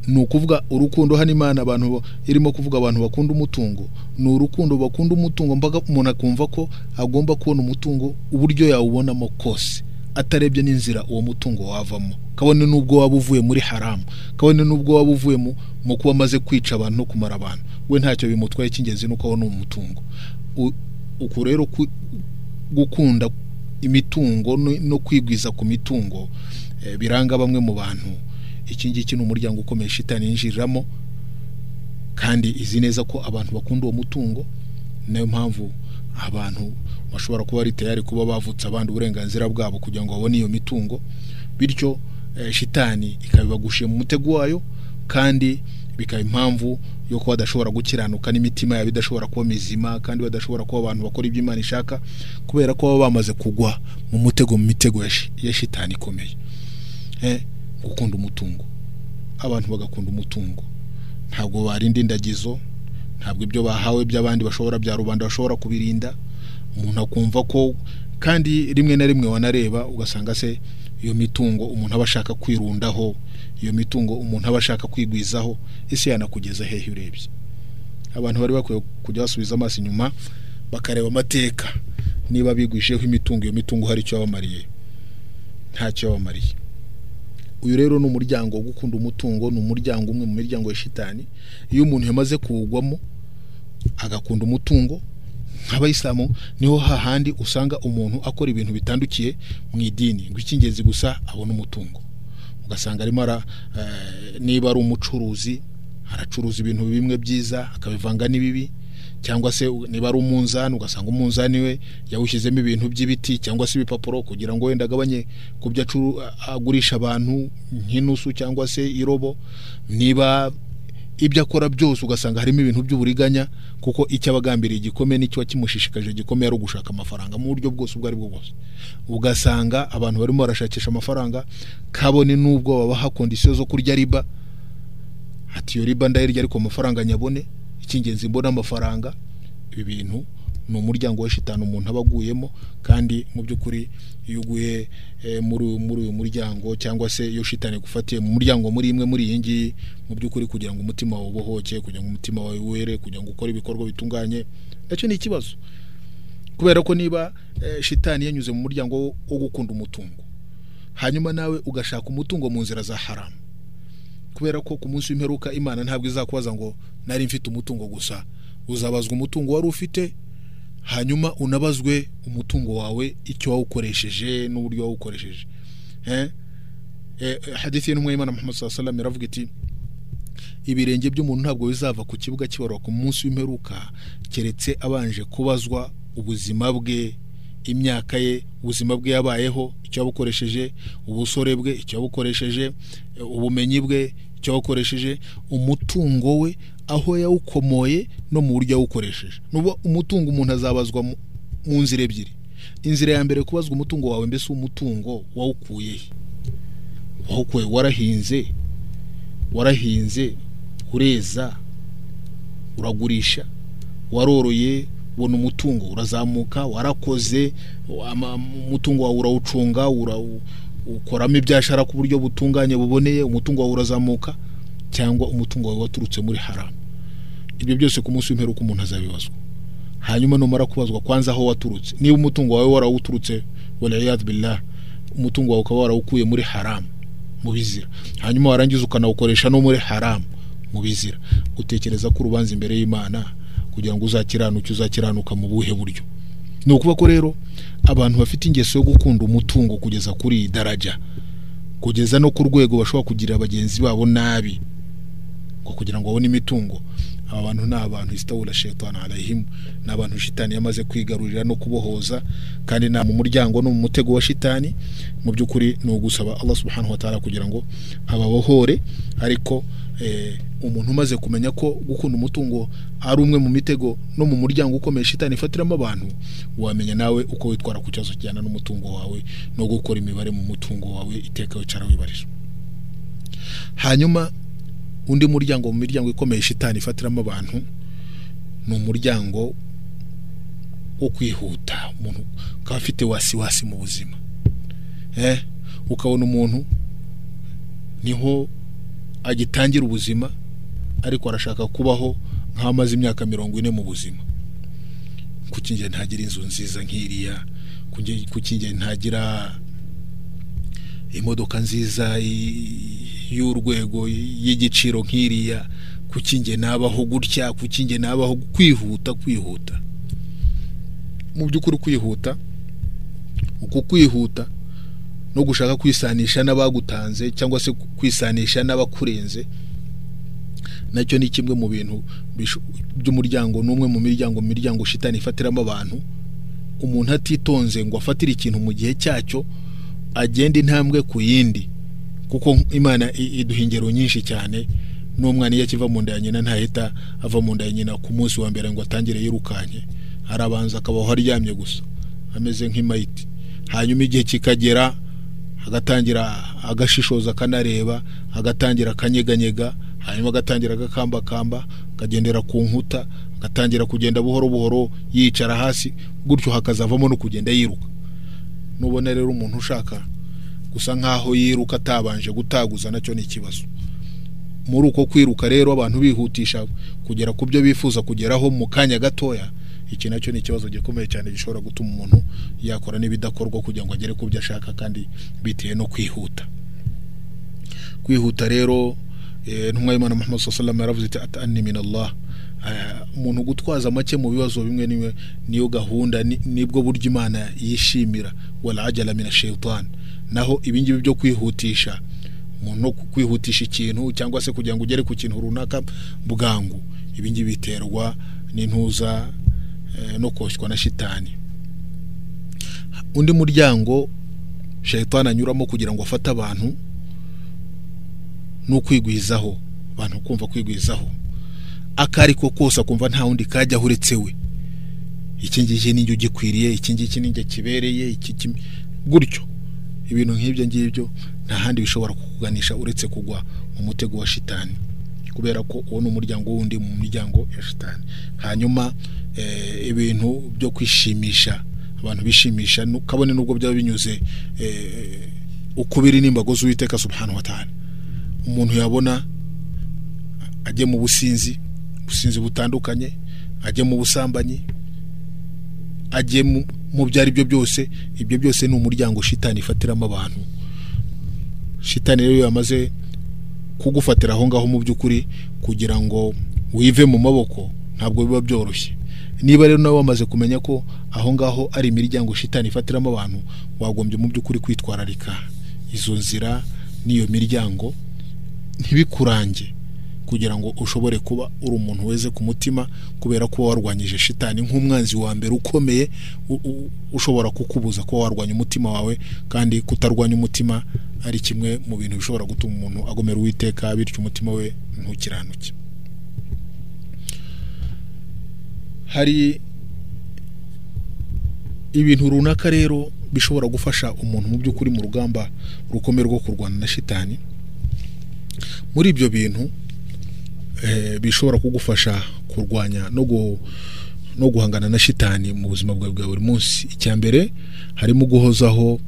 Ni ukuvuga urukundo hano imana abantu irimo kuvuga abantu bakunda umutungo. Ni urukundo bakunda umutungo mpaka umuntu akumva ko agomba kubona umutungo uburyo yawubonamo kose. Atarebye n'inzira uwo mutungo wavamo. Kabone n'ubwo waba uvuye muri haramu kabone n'ubwo waba uvuye mu kuba amaze kwica abantu no kumara abantu. We ntacyo bimutwaye cy'ingenzi ni uko abona umutungo. Uku rero gukunda imitungo no kwigwiza ku mitungo biranga bamwe mu bantu. Iki ngiki ni umuryango ukomeye shitani yinjiriramo kandi izi neza ko abantu bakunda uwo mutungo. Niyo mpamvu abantu bashobora kuba ari tayari kuba bavutse abandi uburenganzira bwabo kugira ngo babone iyo mitungo bityo shitani ikabibagushiye mu mutego wayo kandi bikaba impamvu yo kuba badashobora gukiranuka n'imitima yabo idashobora kuba mizima kandi badashobora kuba abantu bakora ibyo imana ishaka kubera ko baba bamaze kugwa mu mutego mu mitego ya shitani ikomeye. Gukunda umutungo. Abantu bagakunda umutungo. Ntabwo barinda indagizo ntabwo ibyo bahawe by'abandi bashobora bya rubanda bashobora kubirinda. Umuntu akumva ko kandi rimwe na rimwe wanareba ugasanga se iyo mitungo umuntu aba ashaka kwirundaho iyo mitungo umuntu aba ashaka kwigwizaho ese yanakugeza hehe urebye? Abantu bari bakwiye kujya basubiza amaso inyuma bakareba amateka. Niba bigwishijeho imitungo iyo mitungo hari icyo yabamariye? Ntacyo yabamariye. Uyu rero ni umuryango wo gukunda umutungo ni umuryango umwe mu miryango ya shitani. Iyo umuntu yamaze kuwugwamo agakunda umutungo nk'abayisilamu ni ho hahandi usanga umuntu akora ibintu bitandukiye mu idini. Ngo icy'ingenzi gusa abona umutungo. Ugasanga arimo ara niba ari umucuruzi aracuruza ibintu bimwe byiza akabivanga n'ibibi cyangwa se niba ari umunzani ugasanga umunzani we yawushyizemo ibintu by'ibiti cyangwa se ibipapuro kugira ngo wenda agabanye ku byo agurisha abantu nk'inusu cyangwa se irobo. Niba ibyo akora byose ugasanga harimo ibintu by'uburiganya kuko icyo aba agambiriye gikomeye n'icyo kimushishikaje gikomeye ari ugushaka amafaranga mu buryo bwose ubwo ari bwo bwose. Ugasanga abantu barimo barashakisha amafaranga kabone n'ubwo babaha kondisiyo zo kurya riba. Ati iyo riba ndayirya ariko amafaranga nyabone. Icy'ingenzi mbona amafaranga ibi bintu ni umuryango wa shitani umuntu aba aguyemo kandi mu by'ukuri iyo uguye muri uyu muryango cyangwa se iyo shitani igufatiye mu muryango muri imwe muri iyi ngiyi mu by'ukuri kugira ngo umutima wawe ubohoke kugira ngo umutima wawe were kugira ngo ukore ibikorwa bitunganye na cyo ni ikibazo. Kubera ko niba shitani yanyuze mu muryango wo gukunda umutungo hanyuma nawe ugashaka umutungo mu nzira za haramu kubera ko ku munsi w'imperuka imana ntabwo izakubaza ngo nari mfite umutungo gusa. Uzabazwa umutungo wari ufite hanyuma unabazwe umutungo wawe icyo wawukoresheje n'uburyo wawukoresheje. Hadithi y'intumwa y'imana muhammad sallallahu iravuga iti ibirenge by'umuntu ntabwo bizava ku kibuga kibarwa ku munsi w'imperuka keretse abanje kubazwa ubuzima bwe imyaka ye ubuzima bwe yabayeho icyo yabukoresheje ubusore bwe icyo yabukoresheje ubumenyi bwe icyo yabukoresheje umutungo we aho yawukomoye no mu buryo yawukoresheje. Umutungo umuntu azabazwa mu nzira ebyiri. Inzira ya mbere kubazwa umutungo wawe mbese umutungo wawukuye wawukuye warahinze warahinze ureza uragurisha waroroye ubona umutungo urazamuka warakoze umutungo wawe urawucunga ukoramo ibyashara ku buryo butunganye buboneye umutungo wawe urazamuka cyangwa umutungo wawe waturutse muri haramu ibyo byose ku munsi w'imperuka umuntu azabibazwa. Hanyuma numara kubazwa kwanza aho waturutse. Niba umutungo wawe warawuturutse waliyadu billah umutungo wawe ukaba warawukuye muri haramu mu bizira. Hanyuma warangiza ukanawukoresha no muri haramu mu bizira. Utekereza ko urubanza imbere y'imana kugira ngo uzakiranuke uzakiranuka mu buhe buryo. Ni ukuvuga ko rero abantu bafite ingeso yo gukunda umutungo kugeza kuri iyi daraja kugeza no ku rwego bashobora kugirira bagenzi babo nabi ngo kugira ngo babone imitungo. Aba bantu ni abantu isitawura shetani arayihimu ni abantu shitani yamaze kwigarurira no kubohoza kandi nta mu muryango no mu mutego wa shitani. Mu by'ukuri ni ugusaba Allah subhanahu wa ta'ala kugira ngo ababohore ariko umuntu umaze kumenya ko gukunda umutungo ari umwe mu mitego no mu muryango ukomeye shitani ifatiramo abantu wamenya nawe uko witwara ku kibazo kijyana n'umutungo wawe no gukora imibare mu mutungo wawe iteka wicara wibarira hanyuma undi muryango mu miryango ikomeye shitani ifatiramo abantu ni umuryango wo kwihuta umuntu ukaba afite wasi wasi mu buzima. Ukabona umuntu ni ho agitangira ubuzima ariko arashaka kubaho nk'amaze imyaka mirongo ine mu buzima. Kuki ntagira inzu nziza nk'iriya? Kuki- ntagira imodoka nziza y'urwego y'igiciro nk'iriya? Kuki njye nabaho gutya? Kuki njye nabaho kwihuta kwihuta? Mu by'ukuri kwihuta uku kwihuta no gushaka kwisanisha n'abagutanze cyangwa se kwisanisha n'abakurenze na cyo ni kimwe mu bintu by'umuryango n'umwe mu miryango miryango shitani ifatiramo abantu. Umuntu atitonze ngo afatire ikintu mu gihe cyacyo agenda intambwe ku yindi. Kuko imana iduha ingero nyinshi cyane n'umwana iyo akiva mu nda ya nyina ntahita ava mu nda ya nyina ku munsi wa mbere ngo atangire yirukanye. Arabanza akabaho aryamye gusa ameze nk'imayiti. Hanyuma igihe kikagera agatangira agashishoza akanareba agatangira akanyeganyega hanyuma agatangira agakambakamba akagendera ku nkuta agatangira kugenda buhoro buhoro yicara hasi gutyo hakazavamo no kugenda yiruka. Nubona rero umuntu ushaka gusa nk'aho yiruka atabanje gutaguza na cyo ni ikibazo. Muri uko kwiruka rero abantu bihutisha kugera ku byo bifuza kugeraho mu kanya gatoya iki na cyo ni ikibazo gikomeye cyane gishobora gutuma umuntu yakora n'ibidakorwa kugira ngo agere ku byo ashaka kandi bitewe no kwihuta. Kwihuta rero eh, intumwa y'imana muhammad sallallahu yaravuze iti atani min allah Ah, umuntu gutwaza make mu bibazo bimwe ni we niyo gahunda ni- ni bwo buryo imana yishimira. Wala ajala min shaitan naho ibingibi byo kwihutisha umuntu kwihutisha ikintu cyangwa se kugira ngo ugere ku kintu runaka bwangu. Ibingibi biterwa n'intuza eh, no koshywa na shitani undi muryango shayitani anyuramo kugira ngo afate abantu ni ukwigwizaho abantu kumva kwigwizaho. Akari ko kose akumva nta wundi kajyaho uretse we. Iki ngiki ni ugikwiriye iki ngiki ni kibereye iki ki- gutyo. Ibintu nk'ibyo ngibyo nta handi bishobora kukuganisha uretse kugwa mu mutego wa shitani kubera ko uwo ni umuryango wundi mu miryango ya shitani hanyuma eh, ibintu byo kwishimisha. Abantu bishimisha kabone nubwo byaba binyuze eh, ukubiri n'imbago z'uwiteka subhanahu wa ta'ala. Umuntu yabona ajye mu businzi ubusinzi butandukanye ajye mu busambanyi ajye mu- byo ari byo byose ibyo byose ni umuryango shitani ifatiramo abantu. Shitani rero yamaze kugufatira aho ngaho mu by'ukuri kugira ngo wive mu maboko ntabwo biba byoroshye. Niba rero nawe wamaze kumenya ko aho ngaho ari imiryango shitani ifatiramo abantu wagombye mu by'ukuri kwitwararika. Izo nzira n'iyo miryango ntibikurange kugira ngo ushobore kuba uri umuntu weze ku mutima kubera ko warwanyije shitani nk'umwanzi wa mbere ukomeye ushobora kukubuza kuba warwanya umutima wawe kandi kutarwanya umutima ari kimwe mu bintu bishobora gutuma umuntu agomera uwiteka bityo umutima we ntukiranuke. Hari ibintu runaka rero bishobora gufasha umuntu mu by'ukuri mu rugamba rukomeye rwo kurwana na shitani muri ibyo bintu eh, bishobora kugufasha kurwanya no gu- no guhangana na shitani mu buzima bwawe bwa buri munsi. Icya mbere harimo guhozaho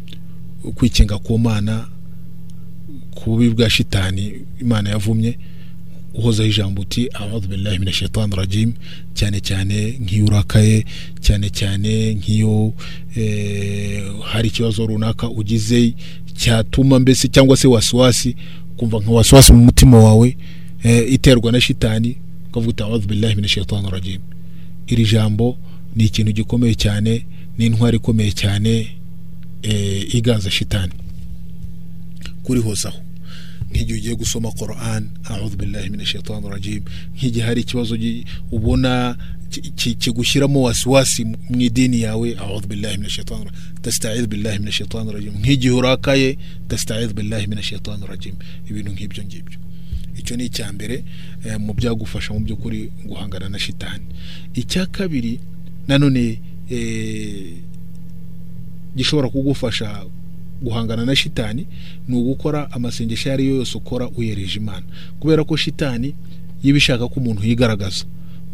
kwikinga ku mana ku bubi bwa shitani imana yavumye. Uhozaho ijambo uti billahi minash shaitani rajim cyane cyane nk'iyo urakaye cyane cyane nk'iyo eh, hari ikibazo runaka ugize cyatuma mbese cyangwa se wasiwasi kumva nka wasiwasi mu mutima wawe eh, iterwa na shitani ukavuga uti audhu billahi minash shaitani rajim. Iri jambo ni ikintu gikomeye cyane ni intwari ikomeye cyane eh, iganza shitani kurihozaho nk'igihe ugiye gusoma Quran. A'udhu billahi minash shaitani rajim. Nk'igihe hari ikibazo ubona ki- ki- kigushyiramo wasiwasi mu idini yawe? A'udhu billahi minash shaitani rajim. Tasta'idh billahi minash shaitani rajim. Nk'igihe urakaye tasta'idh billahi minash shaitani rajim. Ibintu nk'ibyo ngibyo icyo ni icya mbere mu byagufasha mu by'ukuri guhangana na shitani icya kabiri nanone eh, gishobora kugufasha guhangana na shitani ni ugukora amasengesho ayo ari yo yose ukora uyereje imana. Kubera ko shitani yiba ishaka ko umuntu yigaragaza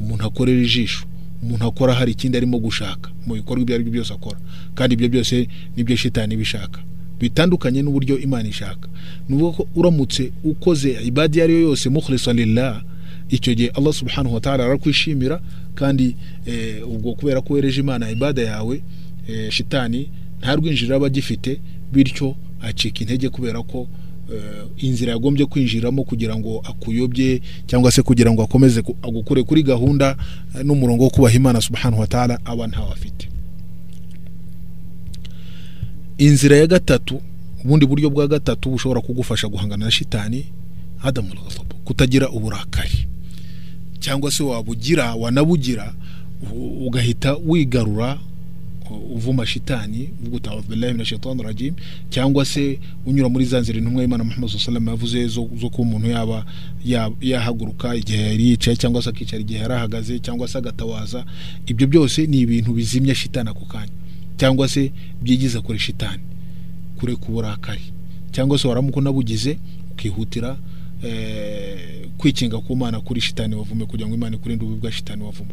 umuntu akorera ijisho umuntu akora hari ikindi arimo gushaka mu bikorwa ibyo ari byo byose akora. Kandi ibyo byose ni byo shitani ibishaka bitandukanye n'uburyo imana ishaka. Ni ko uramutse ukoze ibadi iyo ari yo yose mukhlisa lillah icyo gihe allah subhanahu wa ta'ala arakwishimira kandi eh, ubwo kubera ko wereje imana ibada yawe eh, shitani nta rwinjiriro aba agifite bityo acika intege kubera ko eh, inzira yagombye kwinjiramo kugira ngo akuyobye cyangwa se kugira ngo akomeze ku- agukure kuri gahunda eh, n'umurongo wo kubaha imana subhanahu wa ta'ala aba ntawe afite inzira ya gatatu ubundi buryo bwa gatatu bushobora kugufasha guhangana na shitani adamu kutagira uburakari. Cyangwa se wabugira wanabugira ugahita wigarura uvuma shitani uvuga uti a'udhu billahi minash shaitani rajim cyangwa se unyura muri za nzira intumwa y'imana muhammad sallallahu yavuze zo, kuba umuntu yaba ya- yahaguruka igihe yari yicaye cyangwa se akicara igihe yari ahagaze cyangwa se agatawaza ibyo byose ni ibintu bizimya shitani ako kanya cyangwa se byigiza kure shitani kure ku burakari cyangwa se waramuka unabugize ukihutira eh, kwikinga ku mana kuri shitani wavume kugira ngo imana ikurinde ububi bwa shitani wavume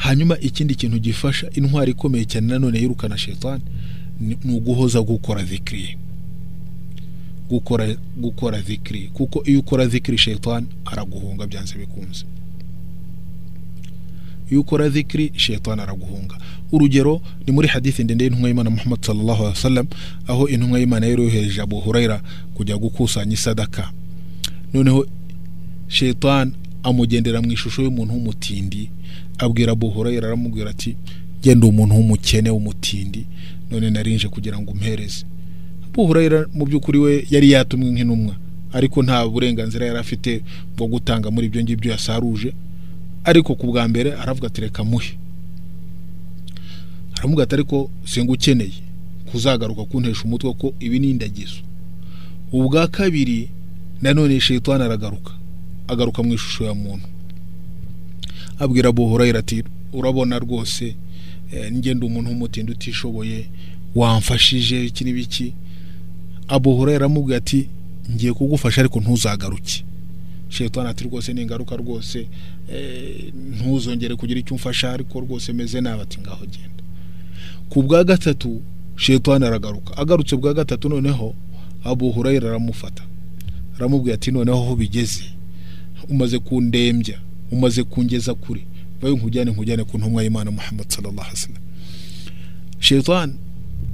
hanyuma ikindi kintu gifasha intwari ikomeye cyane nanone yirukana shetani ni uguhoza gukora dhikiri gukora gukora dhikiri kuko iyo ukora dhikiri shetani araguhunga byanze bikunze. Iyo ukora dhikiri shetani araguhunga. Urugero ni muri hadithi ndende y'intumwa y'imana muhammad sallallahu alaihi wasallam aho intumwa y'imana yari yohereje abu hurayra kujya gukusanya isadaka noneho shetani amugendera mu ishusho y'umuntu w'umutindi abwira abu hurayra aramubwira ati genda umuntu w'umukene w'umutindi none narinje kugira ngo umpereze. Abu hurayra mu by'ukuri we yari yatumwe nk'intumwa ariko nta burenganzira yari afite bwo gutanga muri ibyo ngibyo yasaruje ariko ku bwa mbere aravuga ati reka muhe. Aravuga ati ariko singa ukeneye kuzagaruka kuntesha umutwe ko ibi ni indagizo. Ubwa kabiri nanone shayitani aragaruka agaruka mu ishusho ya muntu. Abwira Abu Hurayra ati urabona rwose eh, ngenda umuntu w'umutindi utishoboye wamfashije iki n'ibiki Abu Hurayra aramubwira ati ngiye kugufasha ariko ntuzagaruke. Shayitani ati rwose ningaruka rwose eh, ntuzongere kugira icyo umfasha ariko rwose meze nabi. Ati ngaho genda. Ku bwa gatatu shayitani aragaruka. Agarutse bwa gatatu noneho Abu Hurayra aramufata. Aramubwira ati noneho aho bigeze. Umaze kundembya. Umaze kungeza kure. Bayo nkujyane nkujyane ku ntumwa y'Imana Muhammad sallallahu alaihi wasallam. Shaytan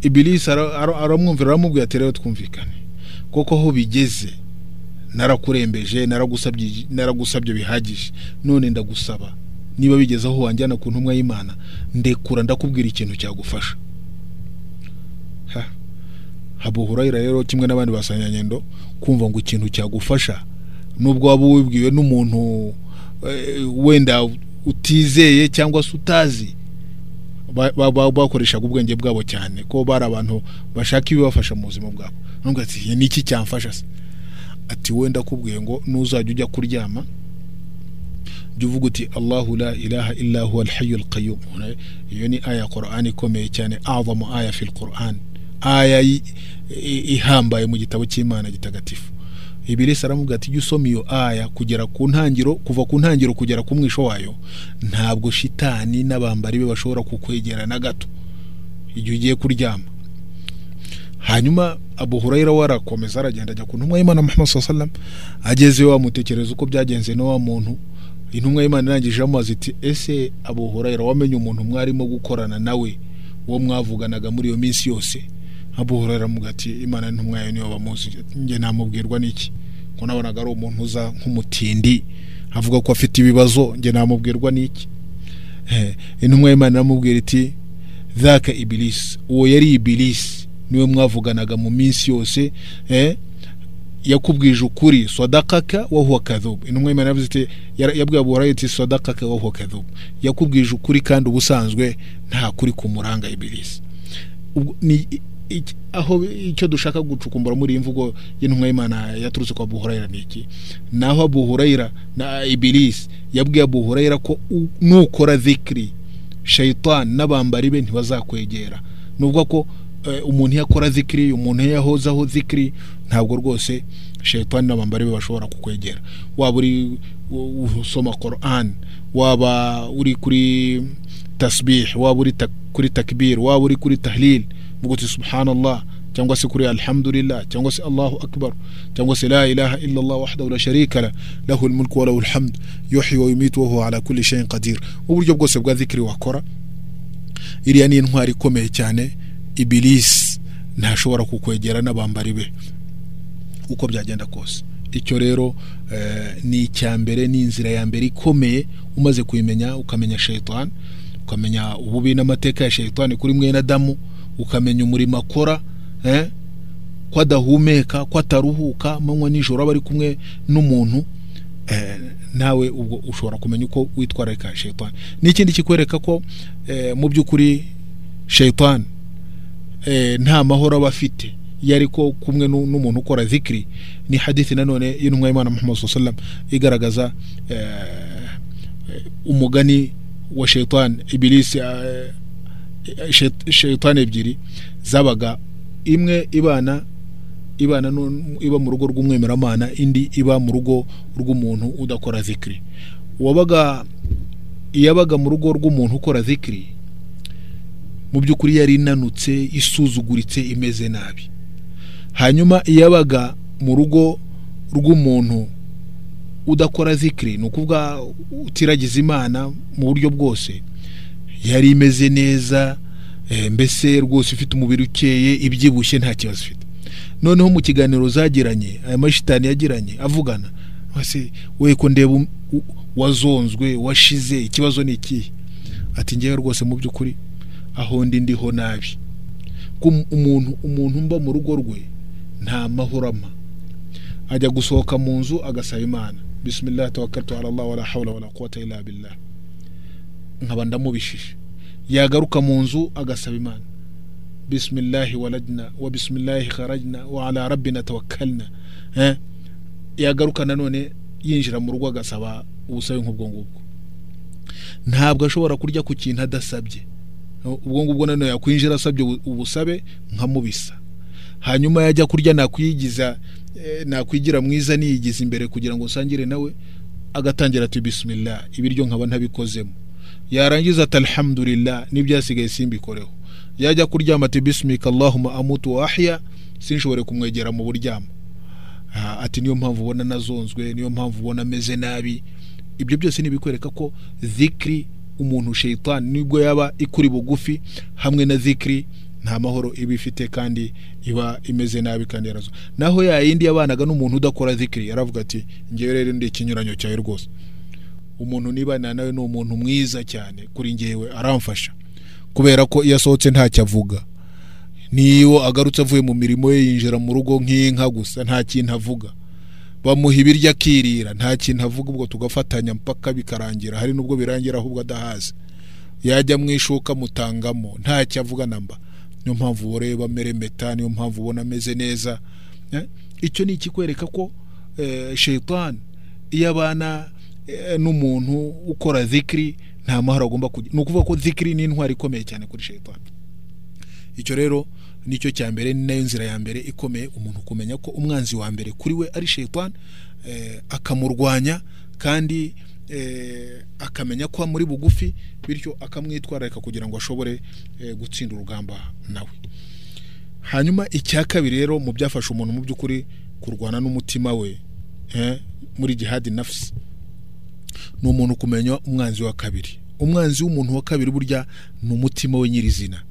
ibilisi ara- ara- aramwumvira aramubwira ati rero twumvikane. Koko aho bigeze narakurembeje naragusabye naragusabye bihagije. None ndagusaba niba bigeze aho wanjyana ku ntumwa y'Imana ndekura ndakubwira ikintu cyagufasha. Ha Abu Hurayra rero kimwe n'abandi basanyanyendo kumva ngo ikintu cyagufasha nubwo waba wibwiwe n'umuntu wenda utizeye cyangwa se utazi ba- ba- ba- bakoreshaga ubwenge bwabo cyane. Ko bari abantu bashaka ibibafasha mu buzima bwabo. Nubwo ati ni iki cyamfasha se? Ati wenda akubwiye ngo nuzajya ujya kuryama jya uvuga uti allahu la ilaha illa huwa alhayu alqayum iyo ni aya ya qur'ani ikomeye cyane azamu aya fil qur'an. Aya ihambaye mu gitabo cy'imana gitagatifu. Ibirisi aramubwira ati jya usoma iyo aya kugera ku ntangiro kuva ku ntangiro kugera ku mwisho wayo ntabwo shitani n'abambari be bashobora kukwegera na gato. Igihe ugiye kuryama. Hanyuma abu hurayra we arakomeza aragenda ajya ku ntumwa y'imana muhammad sallallahu alaihi wasallam agezeyo amutekereza uko byagenze na wa muntu. Intumwa y'imana irangije amubaza iti ese abu hurayra wamenye umuntu mwarimo gukorana nawe uwo mwavuganaga muri iyo minsi yose? Abu hurayra aramubwira ati imana n'intumwa yayo niyo bamuzi. Njye namubwirwa n'iki? Ko nabonaga ari umuntu uza nk'umutindi avuga ko afite ibibazo njye namubwirwa n'iki? Intumwa y'imana iramubwira iti dhaka ibilisi uwo yari ibilisi ni we mwavuganaga mu minsi yose yakubwije ukuri sadakaka wa huwa kadhub. Intumwa y'imana yavuze iti yabwiye abu hurayra iti sadakaka wa huwa kadhub. Yakubwije ukuri kandi ubusanzwe nta kuri kumuranga ibilisi aho icyo dushaka gucukumbura muri iyi mvugo y'intumwa y'imana yaturutse kwa Abu Hurayra ni iki? Naho Abu Hurayra na Iblis yabwiye Abu Hurayra ko nukora dhikri shaitan n'abambari be ntibazakwegera. Nubwo ko eh, umuntu iyo akora dhikri umuntu iyo yahozaho dhikri ntabwo rwose shaitan n'abambari be bashobora kukwegera. Waba uri usoma Quran waba uri kuri tasbih waba uri kuri takbir waba uri kuri tahlil vuga uti subhanallah cyangwa se kuri alhamdulillah cyangwa se allahu akbar cyangwa se la ilaha illa allah wahdahu la sharika la lahu wa lahu alhamd yuhyi wa yumitu wa huwa ala kulli shay'in qadir. Uburyo bwose bwa dhikri wakora iriya ni intwari ikomeye cyane ibilisi ntashobora kukwegera n'abambari be uko byagenda kose. Icyo rero eh, ni icya mbere ni inzira ya mbere ikomeye umaze kuyimenya ukamenya shayitani ukamenya ububi n'amateka ya shayitani kuri mwene adamu ukamenya umurimo akora eh, ko adahumeka ko ataruhuka amanywa nijoro aba ari kumwe n'umuntu eh, nawe ubwo ushobora kumenya uko witwararika shayitani n'ikindi kikwereka ko eh, mu by'ukuri shayitani nta mahoro aba afite. Iyo ariko kumwe nu- n'umuntu ukora zikiri ni hadithi nanone y'intumwa y'imana muhammad wasallam igaragaza umugani wa shaitan. Ibilisi shaitan ebyiri zabaga imwe ibana ibana iba mu rugo rw'umwemeramana indi iba mu rugo rw'umuntu udakora zikiri uwabaga iyabaga mu rugo rw'umuntu ukora zikiri mu by'ukuri yari inanutse isuzuguritse imeze nabi. Hanyuma iyabaga mu rugo rw'umuntu udakora zikiri ni ukuvuga utiragiza imana mu buryo bwose. Yari imeze neza eh, mbese rwose ifite umubiri ukeye ibyibushye nta kibazo ifite. Noneho mu kiganiro zagiranye aya mashitani yagiranye avugana we ko ndeba um- wazonzwe washize ikibazo ni ikihe? Ati ngewe rwose mu by'ukuri aho ndi ndiho nabi. Ko um- umuntu umuntu mba mu rugo rwe nta mahoro ampa ajya gusohoka mu nzu agasaba imana. Bisimilahi tawakkaltu ala allah wala hawla wala quwwata illa billah. Nkaba ndamubishije. Yagaruka mu nzu agasaba imana. Bisimilahi walajna wa bisimilahi kharajna wa ala tawakkalna. Eh? yagaruka nanone yinjira mu rugo agasaba ubusabe nk'ubwo ngubwo. Ntabwo ashobora kurya ku kintu adasabye. Ubwo ngubwo nanone yakwinjira asabye ubu- ubusabe nkamubisa. Hanyuma yajya kurya nakwigiza eh, nakwigira mwiza niyigiza imbere kugira ngo nsangire nawe agatangira ati bismillah ibiryo nkaba ntabikozemo. Yarangiza ati alhamdulillah n'ibyasigaye simbikoreho yajya kuryama ati bismika allahumma amutu wa ahya sinshobore kumwegera mu buryamo. Ah, ati niyo mpamvu ubona nazonzwe niyo mpamvu ubona ameze nabi. Ibyo byose ni ibikwereka ko zikiri umuntu shayitani ni bwo yaba ikuri bugufi hamwe na zikiri nta mahoro iba ifite kandi iba imeze nabi kandi yarazo naho ya yindi yabanaga n'umuntu udakora zikiri yaravuga ati ngewe rero ndi ikinyuranyo cyawe rwose. Umuntu nibana nawe ni umuntu mwiza cyane kuri ngewe aramfasha. Kubera ko iyo asohotse ntacyo avuga. Niyo agarutse avuye mu mirimo ye yinjira mu rugo nk'inka gusa nta kintu avuga. Bamuha ibiryo akirira nta kintu avuga ubwo tugafatanya mpaka bikarangira. Hari n'ubwo birangira ahubwo adahaze. Yajya mu ishuka mutangamo ntacyo avuga namba niyo mpamvu ureba ameremeta niyo mpamvu ubona ameze neza. Eh, icyo ni ikikwereka ko eh, shayitani iyo abana n'umuntu ukora zikiri nta mahoro agomba kugira. Ni ukuvuga ko zikiri ni intwari ikomeye cyane kuri shayitani icyo rero ni cyo cya mbere ni na yo nzira ya mbere ikomeye umuntu kumenya ko umwanzi wa mbere kuri we ari shayitani eh, akamurwanya kandi eh, akamenya ko amuri bugufi bityo akamwitwararika kugira ngo ashobore eh, gutsinda urugamba nawe. Hanyuma icya kabiri rero mu byafasha umuntu mu by'ukuri kurwana n'umutima we eh, muri jihadi nafsi. Ni umuntu kumenya umwanzi wa kabiri. Umwanzi w'umuntu wa kabiri burya ni umutima we nyirizina.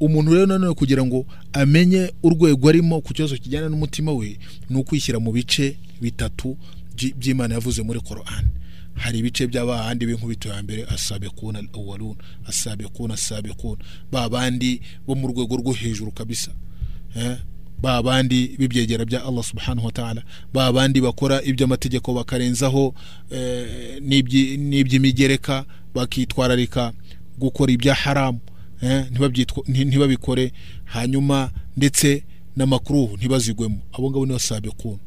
Umuntu rero nanone kugira ngo amenye urwego arimo ku kibazo kijyana n'umutima we ni ukwishyira mu bice bitatu by- by'imana yavuze muri korani hari ibice by'abahandi b'inkubito ya mbere asabekuna awalun asabekuna asabekuna ba bandi bo mu rwego rwo hejuru kabisa? Ba bandi b'ibyegera bya Allah subhanahu wa ta'ala. Ba bandi bakora iby'amategeko bakarenzaho eh, n'ibyi- n'iby'imigereka bakitwararika gukora ibya haramu eh, ntibabikore. Hanyuma ndetse n'amakruhu ntibazigwemo. Abo ngabo nibo sabekuna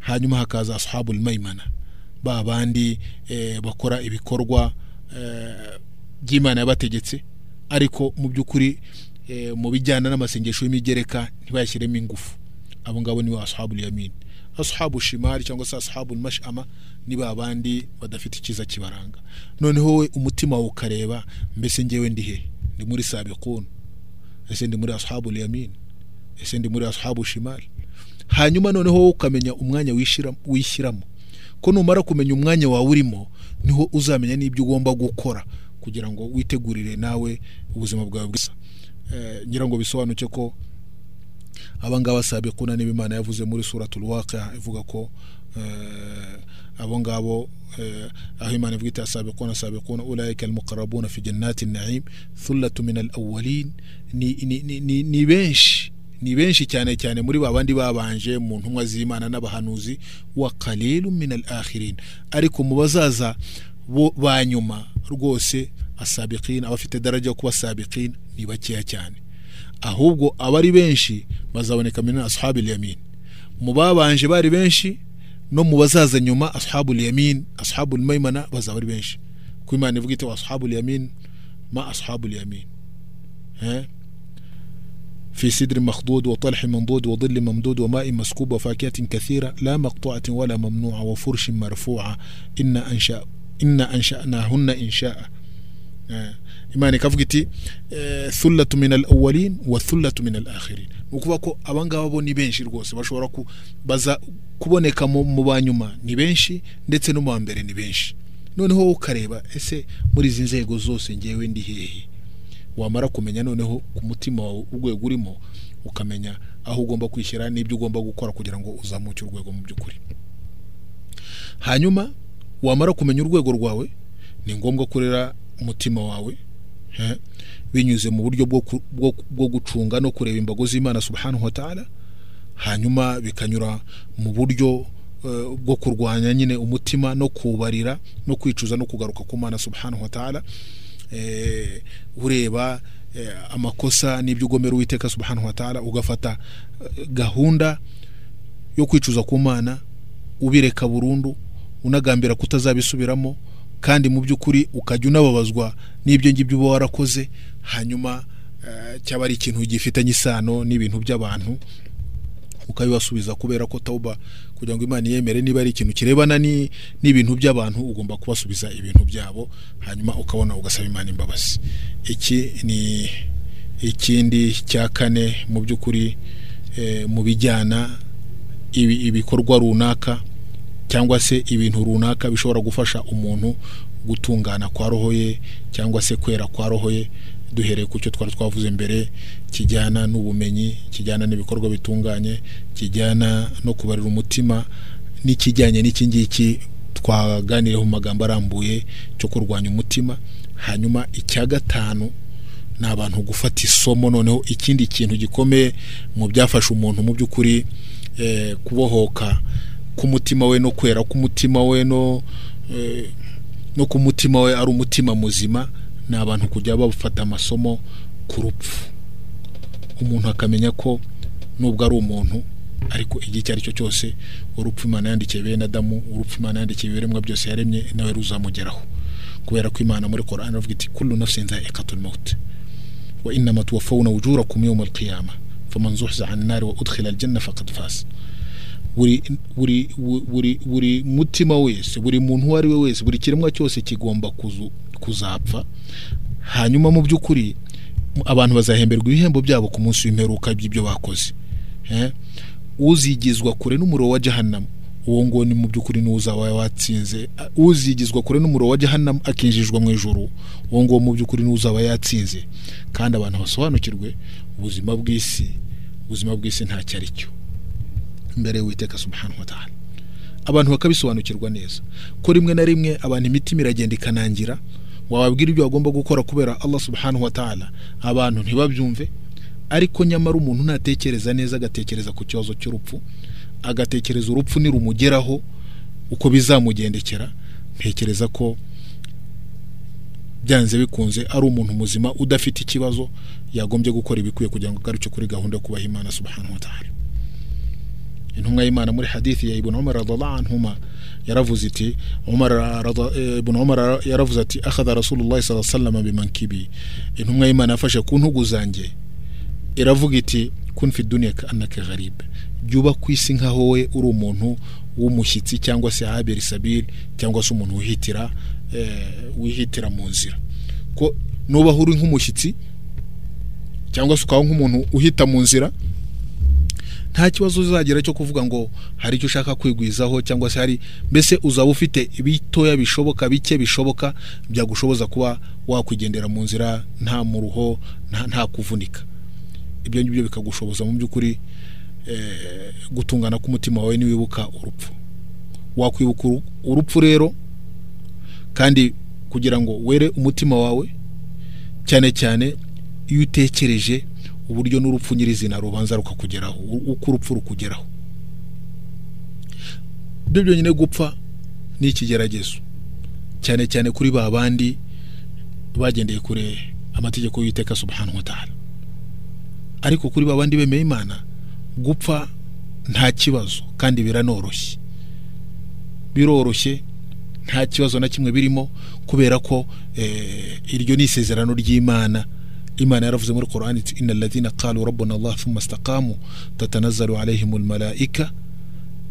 hanyuma hakaza ashabul maimana. Ba bandi eh, bakora ibikorwa by'imana yabategetse. Ariko mu by'ukuri mu bijyana n'amasengesho y'imigereka ntibayashyiremo ingufu. Abo ngabo nibo ashabul yamin. Ashabu shimari cyangwa se ashabu mashama ni ba bandi badafite icyiza kibaranga. Noneho we umutima wawe ukareba mbese ngewe ndi he? Ndi muri sabiqun. Ese ndi muri ashabu yamin? Ese ndi muri ashabu shimari hanyuma noneho wowe ukamenya umwanya wishyira- wishyiramo. Ko numara kumenya umwanya wawe urimo ni ho uzamenya n'ibyo ugomba gukora kugira ngo witegurire nawe ubuzima bwawe bwiza Eh, ngira ngo bisobanuke ko abangaba sabiquna niba imana yavuze muri suratul waqi'a ivuga ko eh, abo ngabo eh, aho imana ivuga iti sabiquna sabiquna ulaika almuqarrabuna fi jannati naim thullatu min alawwalin. Ni, ni, ni, benshi ni benshi cyane cyane muri ba bandi babanje mu ntumwa z'imana n'abahanuzi wa qalilu min alakhirin. Ariko mu bazaza bo ba nyuma rwose asabiqin abafite daraja yo kuba sabiqin ni bakeya cyane. Ahubwo abari benshi bazaboneka mina ashabul yamin. Mu babanje bari benshi no mu bazaza nyuma ashabul yamin ashabul maimana bazaba ari benshi. Ku imana ivuga iti ashabul yamin ma ashabul yamin. Eh? في سدر مخضود وطلح منضود وظل ممدود وماء مسكوب وفاكهة كثيرة لا مقطوعة ولا ممنوعة وفرش مرفوعة إن أنشأ إن أنشأناهن إنشاء imana ikavuga iti eh, thullatu min alawalin wa thullatu min alakhirin ni ukuvuga ko abangaba bo ni benshi rwose. Bashobora ku, baza kuboneka mu, mu banyuma ni benshi ndetse no mu ba mbere ni benshi. Noneho wowe ukareba ese muri izi nzego zose ngewe ndi hehe? Wamara kumenya noneho ku mutima wawe urwego urimo ukamenya aho ugomba kwishyira n'ibyo ugomba gukora kugira ngo uzamuke urwego mu by'ukuri. Hanyuma wamara kumenya urwego rwawe ni ngombwa kurera umutima wawe binyuze mu buryo bwo gucunga no kureba imbago z'imana subhanahu wa ta'ala hanyuma bikanyura mu buryo eh, bwo kurwanya nyine umutima no kubarira no kwicuza no kugaruka ku mana subhanahu wa eh, ureba eh, amakosa n'ibyo ugomera uwiteka subhanahu wa ta'ala ugafata gahunda yo kwicuza ku mana ubireka burundu unagambira kutazabisubiramo kandi mu by'ukuri ukajya unababazwa n'ibyo ngibyo uba warakoze hanyuma eh, cyaba ari ikintu gifitanye isano n'ibintu by'abantu ukabibasubiza kubera ko tawuba kugira ngo imana yemere niba ari ikintu kirebana ni- n'ibintu by'abantu ugomba kubasubiza ibintu byabo hanyuma ukabona ugasaba imana imbabazi. Iki ni ikindi cya kane mu by'ukuri eh, mu bijyana ibi- ibikorwa runaka cyangwa se ibintu runaka bishobora gufasha umuntu gutungana kwa roho ye cyangwa se kwera kwa roho ye duhereye ku cyo twari twavuze mbere kijyana n'ubumenyi kijyana n'ibikorwa bitunganye kijyana no kubarira umutima n'ikijyanye n'iki ngiki twaganiriyeho mu magambo arambuye cyo kurwanya umutima. Hanyuma icya gatanu ni abantu gufata isomo. Noneho ikindi kintu gikomeye mu byafasha umuntu mu by'ukuri eh, kubohoka k'umutima we no kwera k'umutima we no eh, no ku mutima we ari umutima muzima ni abantu kujya bafata amasomo ku rupfu. Umuntu akamenya ko nubwo ari umuntu ariko igihe icyo ari cyo cyose urupfu imana yandikiye bene adamu urupfu imana yandikiye ibiremwa byose yaremye nawe ruzamugeraho kubera ko imana muri korani iravuga iti kullu nafsin dha'iqatul maut. Wa innama tuwaffawna ujurakum yawm al-qiyamah faman zuhziha 'an nari wa udkhila al-janna faqad faz. Buri buri buri buri mutima wese buri muntu uwo ari we wese buri kiremwa cyose kigomba kuzapfa. Hanyuma mu by'ukuri abantu bazahemberwa ibihembo byabo ku munsi w'imperuka by'ibyo bakoze. Uzigizwa kure n'umuriro wa jahannam. Uwo nguwo ni mu by'ukuri niwo uzaba watsinze. Uzigizwa kure n'umuriro wa jahannam akinjijwe mu ijuru. Uwo nguwo mu by'ukuri niwo uzaba yatsinze. Kandi abantu basobanukirwe ubuzima bw'isi ubuzima bw'isi ntacyo ari cyo. Imbere y'uwiteka subhanahu wa ta'ala. Abantu bakabisobanukirwa neza. Ko rimwe na rimwe abantu imitima iragenda ikanangira wababwira ibyo bagomba gukora kubera Allah subhanahu wa ta'ala abantu ntibabyumve ariko nyamara umuntu natekereza neza agatekereza ku kibazo cy'urupfu agatekereza urupfu nirumugeraho uko bizamugendekera ntekereza ko byanze bikunze ari umuntu muzima udafite ikibazo yagombye gukora ibikwiye kugira ngo agaruke kuri gahunda yo kubaha imana subhanahu wa ta'ala. Intumwa y'imana muri hadithi ya ibn umar radallahu anhuma yaravuze iti umar ibn umar yaravuze ati akhadha rasulullah sallallahu alaihi wasallam bimankibi intumwa y'imana yafashe ku ntugu zanjye iravuga iti kun fi dunya ka annaka gharib jya ku isi nkaho wowe uri umuntu w'umushyitsi cyangwa se haberi sabili cyangwa se umuntu wihitira wihitira mu nzira ko nubaho uri nk'umushyitsi cyangwa se ukaba nk'umuntu uhita mu nzira nta kibazo uzagira cyo kuvuga ngo hari icyo ushaka kwigwizaho cyangwa se hari mbese uzaba ufite bitoya bishoboka bike bishoboka byagushoboza kuba wakwigendera mu nzira nta muruho nta kuvunika. Ibyo ngibyo bikagushoboza mu by'ukuri gutungana k'umutima wawe niwibuka urupfu. Wakwibuka urupfu rero kandi kugira ngo were umutima wawe cyane cyane iyo utekereje uburyo n'urupfu nyirizina rubanza rukakugeraho uko urupfu rukugeraho. Ibyo byonyine gupfa ni ikigeragezo. Cyane cyane kuri ba bandi bagendeye kure amategeko y'uwiteka subhanahu wa ta'ala. Ariko kuri ba bandi bemeye imana gupfa nta kibazo kandi biranoroshye. Biroroshye nta kibazo na kimwe birimo kubera ko iryo ni isezerano ry'imana. imana yaravuze muri korani iti inna alladhina qalu rabbuna allah thumma istaqamu tatanazzalu alayhim almalaika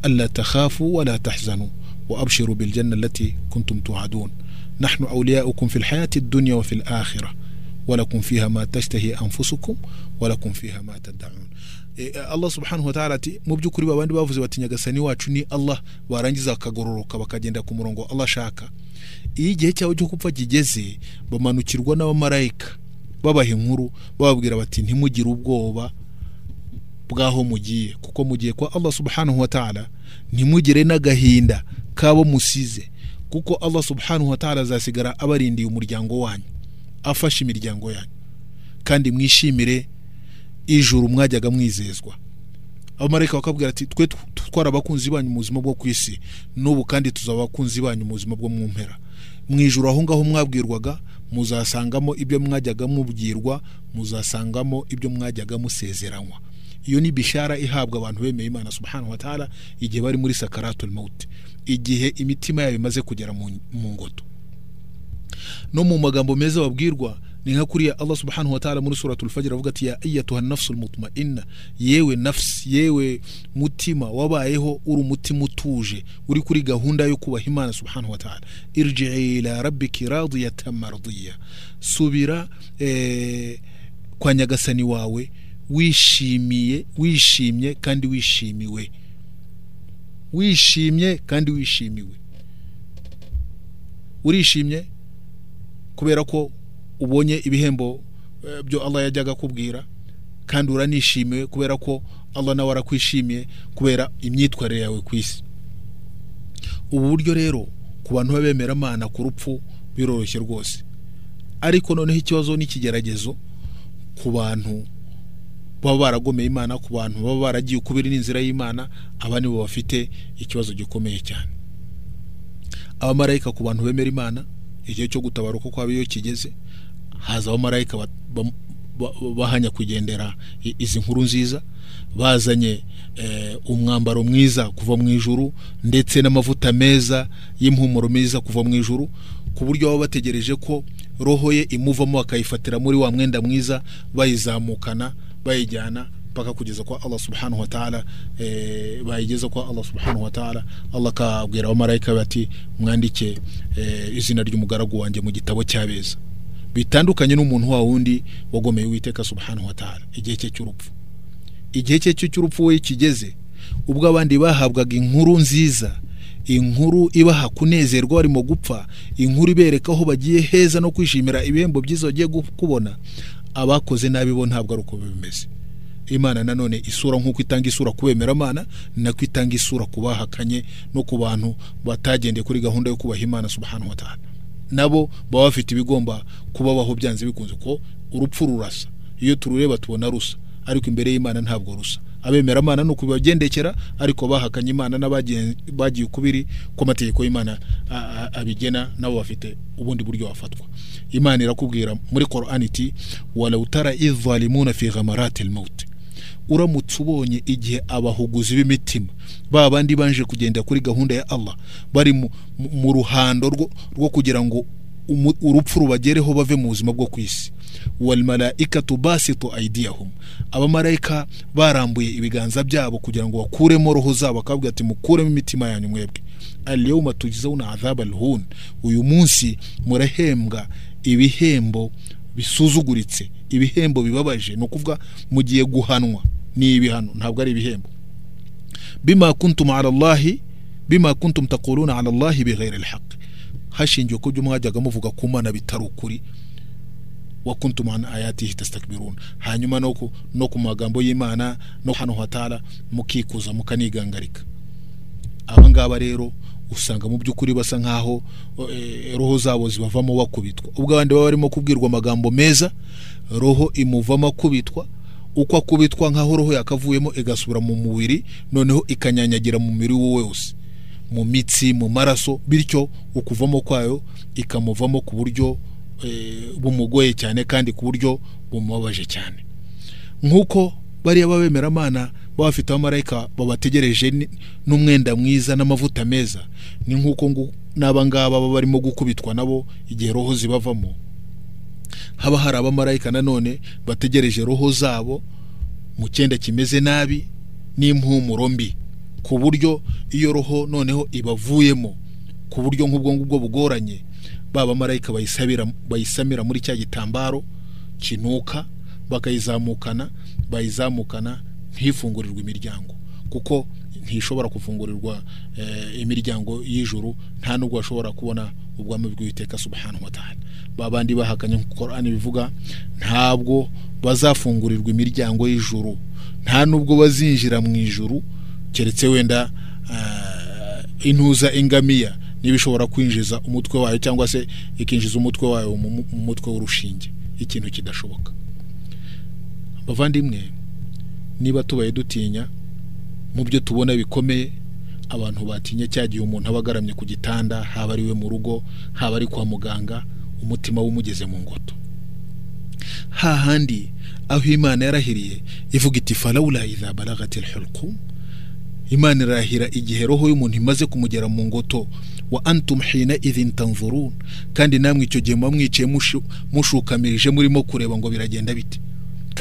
alla takhafu wala tahzanu wa abshiru biljanna allati kuntum tu'adun نحن أولياؤكم في الحياة الدنيا وفي الآخرة ولكم فيها ما تشتهي أنفسكم ولكم فيها ما تدعون. allah subhanahu wa ta'ala ati mu by'ukuri babandi bavuze bati nyagasani wacu ni allah barangiza bakagororoka bakagenda ku murongo allah ashaka iyo igihe cyabo cyo gupfa kigeze bamanukirwa n'abamarayika babaha inkuru bababwira bati ntimugire ubwoba bw'aho mugiye kuko mugiye kwa Allah subhanahu wa ta'ala ntimugire n'agahinda kabo musize kuko Allah subhanahu wa ta'ala azasigara abarindiye umuryango wanyu afashe imiryango yanyu. Kandi mwishimire ijuru mwajyaga mwizezwa. Abamarayika bakabwira ati twe twari abakunzi banyu mu buzima bwo ku isi n'ubu kandi tuzaba abakunzi banyu mu buzima bwo mu mpera. Mu ijuru aho ngaho mwabwirwaga muzasangamo ibyo mwajyaga mubwirwa muzasangamo ibyo mwajyaga musezeranywa iyo ni bishara ihabwa abantu bemeye imana subhanahu wa ta'ala igihe bari muri sakaratul maut igihe imitima yabo imaze kugera mu ngoto. No mu magambo meza babwirwa ni nka kuriya Allah subhanahu wa ta'ala muri suratul fajr avuga ati ya ayyatuha nafsul mutma'inna. Yewe nafsi yewe mutima wabayeho uri umutima utuje uri kuri gahunda yo kubaha Imana subhanahu wa ta'ala. Irji'i ila rabbiki radiyatan mardiya. Subira eh, kwa nyagasani wawe wishimiye wishimye kandi wishimiwe. Wishimye kandi wishimiwe. Urishimye kubera ko ubonye ibihembo byo Allah yajyaga kubwira kandi uranishimiwe kubera ko Allah nawe arakwishimiye kubera imyitwarire yawe ku isi. Ubu buryo rero ku bantu b'abemera amana ku rupfu biroroshye rwose. Ariko noneho ikibazo n'ikigeragezo ku bantu baba baragomeye imana ku bantu baba baragiye ukubiri n'inzira y'imana aba nibo bafite ikibazo gikomeye cyane. Abamarayika ku bantu bemera imana igihe cyo gutabaruka kwabo iyo kigeze haza abamarayika bahanya kugendera izi nkuru nziza bazanye umwambaro mwiza kuva mu ijuru ndetse n'amavuta meza y'impumuro meza kuva mu ijuru ku buryo baba bategereje ko roho ye imuvamo bakayifatira muri wa mwenda mwiza bayizamukana bayijyana mpaka kugeza kwa Allah subhanahu wa ta'ala e, bayigeza kwa Allah subhanahu wa ta'ala. Allah akabwira abamarayika bati mwandike e, izina ry'umugaragu wanjye mu gitabo cy'abeza bitandukanye n'umuntu wa wundi wagomeye uwiteka subhanahu wa ta'ala. Igihe cye cy'urupfu. Igihe cye cy'urupfu we kigeze ubwo abandi bahabwaga inkuru nziza inkuru ibaha kunezerwa barimo gupfa inkuru ibereka aho bagiye heza no kwishimira ibihembo byiza bagiye kubona abakoze nabi bo ntabwo ari uko bimeze. Imana nanone isura nk'uko itanga isura ku bemeramana nako itanga isura ku bahakanye no ku bantu batagendeye kuri gahunda yo kubaha imana subhanahu wa ta'ala. Nabo baba bafite ibigomba kubabaho byanze bikunze ko urupfu rurasa. Iyo turureba tubona rusa. Ariko imbere y'imana ntabwo rusa. Abemeramana ni ukubibagendekera ariko bahakanye imana n'abagiye ukubiri ko amategeko y'imana abigena nabo bafite ubundi buryo bafatwa. Imana irakubwira muri korani iti warawutara izalimuna fi ghamarati almaut uramutse ubonye igihe abahuguzi b'imitima ba bandi banje kugenda kuri gahunda ya Allah bari mu ruhando rwo kugira ngo urupfu rubagereho bave mu buzima bwo ku isi. Walmalaikatu basitu aidiyahum abamarayika barambuye ibiganza byabo kugira ngo bakuremo roho zabo bakabwira ati mukuremo imitima yanyu mwebwe. Alyawma tujzauna adhaba alhun. Uyu munsi murahembwa ibihembo bisuzuguritse. Ibihembo bibabaje ni ukuvuga mugiye guhanwa ni ibihano ntabwo ari ibihembo. Bima kuntum ala allahi bima kuntum taquluna ala allahi bighairi alhaq. Hashingiwe ku byo mwajyaga muvuga ku mana bitari ukuri. Wa kuntum an ayatihi tastakbirun. Hanyuma no ku, no ku magambo y'imana no hano hatara mukikuza mukanigangarika. Aba ngaba rero usanga mu by'ukuri basa nk'aho eh, roho zabo zibavamo bakubitwa ubwo abandi baba barimo kubwirwa amagambo meza roho imuvamo akubitwa uko akubitwa nk'aho roho yakavuyemo igasubira mu mubiri noneho ikanyanyagira mu mubiri we wose. Mu mitsi mu maraso bityo ukuvamo kwayo ikamuvamo ku buryo eh, bumugoye cyane kandi ku buryo bumubabaje cyane. Nk'uko bariya b'abemeramana bafite abamarayika babategereje n'umwenda mwiza n'amavuta meza. Ni nk'uko n'aba ngaba baba barimo gukubitwa nabo igihe roho zibavamo haba hari abamarayika nanone bategereje roho zabo mu cyenda kimeze nabi n'impumuro mbi. Ku buryo iyo roho noneho ibavuyemo ku buryo nk'ubwo ngubwo bugoranye ba bamarayika bayisamira muri cya gitambaro kinuka bakayizamukana bayizamukana ntifungurirwe imiryango. Kuko ntishobora kufungurirwa eh, imiryango y'ijuru nta nubwo bashobora kubona ubwami bw'uwiteka subhanahu wa ta'ala. Ba bandi bahakanye nk'uko Qur'an bivuga ntabwo bazafungurirwa imiryango y'ijuru nta nubwo bazinjira mu ijuru keretse wenda ah, intuza ingamiya niba ishobora kwinjiza umutwe wayo cyangwa se ikinjiza umutwe wayo mu mutwe w'urushinge. Ikintu kidashoboka. Bavandimwe niba tubaye dutinya mu byo tubona bikomeye abantu batinya cya gihe umuntu aba agaramye ku gitanda haba ari we mu rugo haba ari kwa muganga umutima we umugeze mu ngoto. Hahandi aho imana yarahiriye ivuga iti falawula idha balagati alhulqum imana irahira igihe roho y'umuntu imaze kumugera mu ngoto wa antum hina idhin tanzurun. Kandi namwe icyo gihe muba mwicaye mushu- mushukamirije murimo kureba ngo biragenda bite.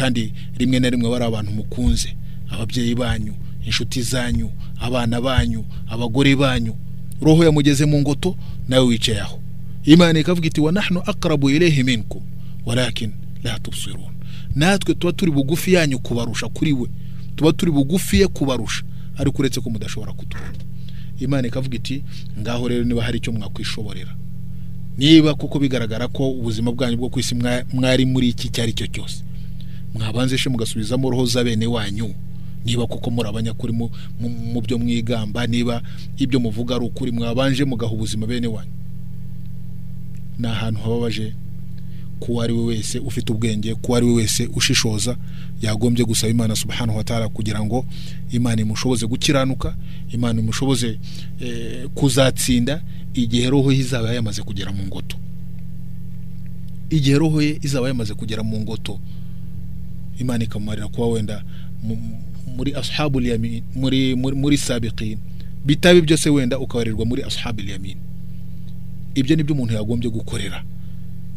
Kandi rimwe na rimwe bari abantu mukunze. Ababyeyi banyu inshuti zanyu abana banyu abagore banyu. Roho yamugeze mu ngoto nawe wicaye aho. Imana ikavuga iti wa nahnu aqrabu ilayhi minkum walakin la tubsirun. Natwe tuba turi bugufi yanyu kubarusha kuri we. Tuba turi bugufi ye kubarusha ariko uretse ko mudashobora kutubona imana ikavuga iti ngaho rero niba hari icyo mwakwishoborera. Niba kuko bigaragara ko ubuzima bwanyu bwo ku isi mwa- mwari muri iki icyo ari cyo cyose. Mwabanze mugasubizamo roho za bene wanyu. Niba kuko muri abanyakuri mu byo mwigamba niba ibyo muvuga ari ukuri mwabanje mugaha ubuzima bene wanyu. Ni ahantu hababaje kuwo ari we wese ufite ubwenge kuwo ari we wese ushishoza yagombye gusaba imana subhanahu wa ta'ala kugira ngo imana imushoboze gukiranuka imana imushoboze eh, kuzatsinda igihe roho ye izaba yamaze kugera mu ngoto. Igihe roho ye izaba yamaze kugera mu ngoto imana ikamumarira kuba wenda mu- muri ashabul yamin muri muri, sabiqin. Bitabe byose wenda ukabarirwa muri ashabul yamin. Ibyo ni byo umuntu yagombye gukorera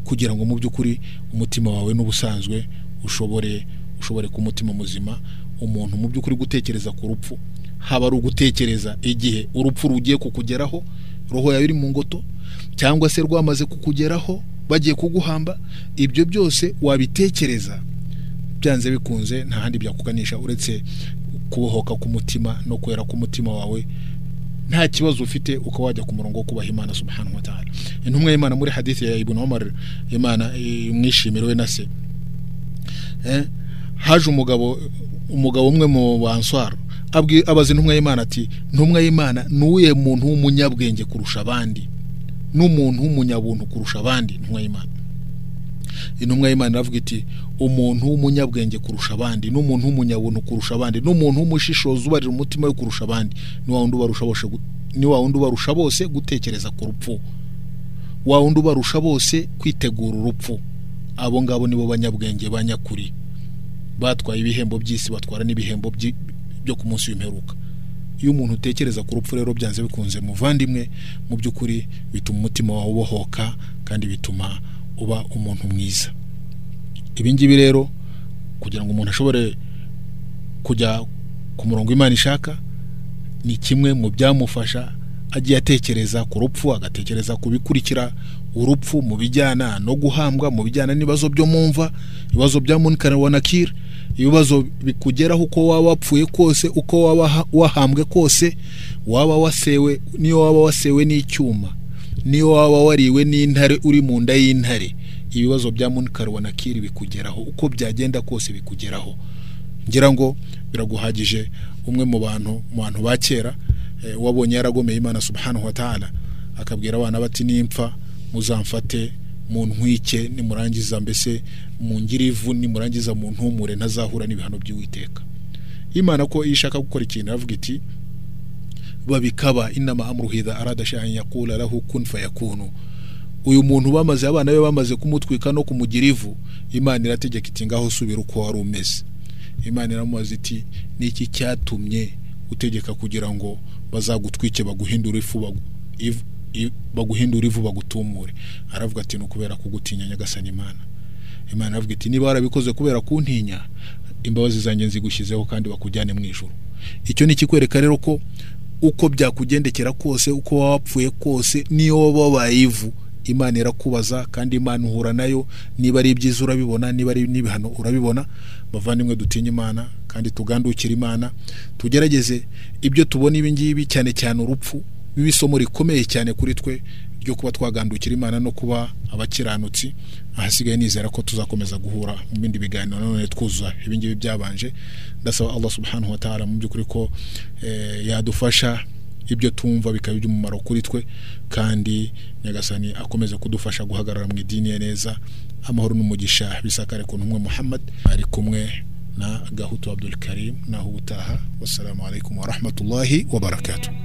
kugira ngo mu by'ukuri umutima wawe n'ubusanzwe ushobore ushobore ku mutima muzima. Umuntu mu by'ukuri gutekereza ku rupfu haba ari ugutekereza igihe urupfu rugiye kukugeraho roho yawe iri mu ngoto cyangwa se rwamaze kukugeraho bagiye kuguhamba ibyo byose wabitekereza byanze bikunze nta handi byakuganisha uretse kubohoka k'umutima no kwera k'umutima wawe nta kibazo ufite uko wajya ku murongo wo kubaha imana subhanahu wa ta'ala. Intumwa y'imana muri hadithi ya ibn umar imana imwishimire we na se. Eh, haje umugabo umugabo umwe mu banswara abwi- abaza intumwa y'imana ati intumwa y'imana uwuhe muntu w'umunyabwenge kurusha abandi? N'umuntu w'umunyabuntu kurusha abandi? Intumwa y'imana. Intumwa y'imana iravuga iti umuntu w'umunyabwenge kurusha abandi n'umuntu w'umunyabuntu kurusha abandi n'umuntu w'umushishozi ubarira umutima we kurusha abandi ni wa wundi ubarusha bose gutekereza ku rupfu. Wa wundi ubarusha bose kwitegura urupfu. Abo ngabo nibo banyabwenge ba nyakuri. Batwaye ibihembo by'isi batwara n'ibihembo byo ku munsi w'imperuka. Iyo umuntu utekereza ku rupfu rero byanze bikunze muvandimwe mu by'ukuri bituma umutima wawe ubohoka kandi bituma uba umuntu mwiza. Ibi ngibi rero kugira ngo umuntu ashobore kujya ku murongo imana ishaka ni kimwe mu byamufasha agiye atekereza ku rupfu agatekereza ku bikurikira urupfu mu bijyana no guhambwa mu bijyana n'ibibazo byo mu mva ibibazo bya munkara wa nakir ibibazo bikugeraho uko waba wapfuye kose uko waba wahambwe kose waba wasewe niyo waba wasewe n'icyuma. Niyo waba wariwe n'intare uri mu nda y'intare. Ibibazo bya munkara wa nakir bikugeraho. Uko byagenda kose bikugeraho. Ngira ngo biraguhagije umwe mu bantu mu bantu ba kera wabonye yaragomeye imana subhanahu wa ta'ala. Akabwira abana bati nimpfa muzamfate mu ntwike nimurangiza mbese mu ngirivu nimurangiza mu ntumure ntazahura n'ibihano by'uwiteka. Imana ko iyo ishaka gukora ikintu iravuga iti babikaba inama amruhida arada shay'an yaqula lahu kun fayakunu. Uyu muntu bamaze abana be bamaze kumutwika no kumugira ivu imana irategeka iti ngaho subira uko wari umeze. Imana iramubaza iti niki cyatumye utegeka kugira ngo bazagutwike baguhindura ifu baguhindura ivu bagutumure? Aravuga ati ni ukubera kugutinya nyagasani imana. Imana aravuga iti niba warabikoze kubera kuntinya imbabazi zanjye nzigushyizeho kandi bakujyane mu ijoro icyo ni ikikwereka rero ko uko byakugendekera kose uko waba wapfuye kose niyo waba wabaye ivu. Imana irakubaza kandi imana uhura na yo. Niba ari ibyiza urabibona niba ari n'ibihano urabibona. Bavandimwe dutinya imana kandi tugandukire imana. Tugerageze ibyo tubona ibi ngibi cyane cyane urupfu biba isomo rikomeye cyane kuri twe ryo kuba twagandukira imana no kuba abakiranutsi. Ahasigaye nizera ko tuzakomeza guhura mu bindi biganiro none twuzuza ibi ngibi byabanje. Ndasaba allah subhanahu wa ta'ala mu by'ukuri ko yadufasha ibyo tumva bikaba iby'umumaro kuri twe kandi nyagasani akomeza kudufasha guhagarara mu idini ye neza amahoro n'umugisha bisakare ku ntumwe muhammad. Ari kumwe na gahutu abdul karim naho ubutaha. Wassalamu alaikum warahmatullahi wabarakatuh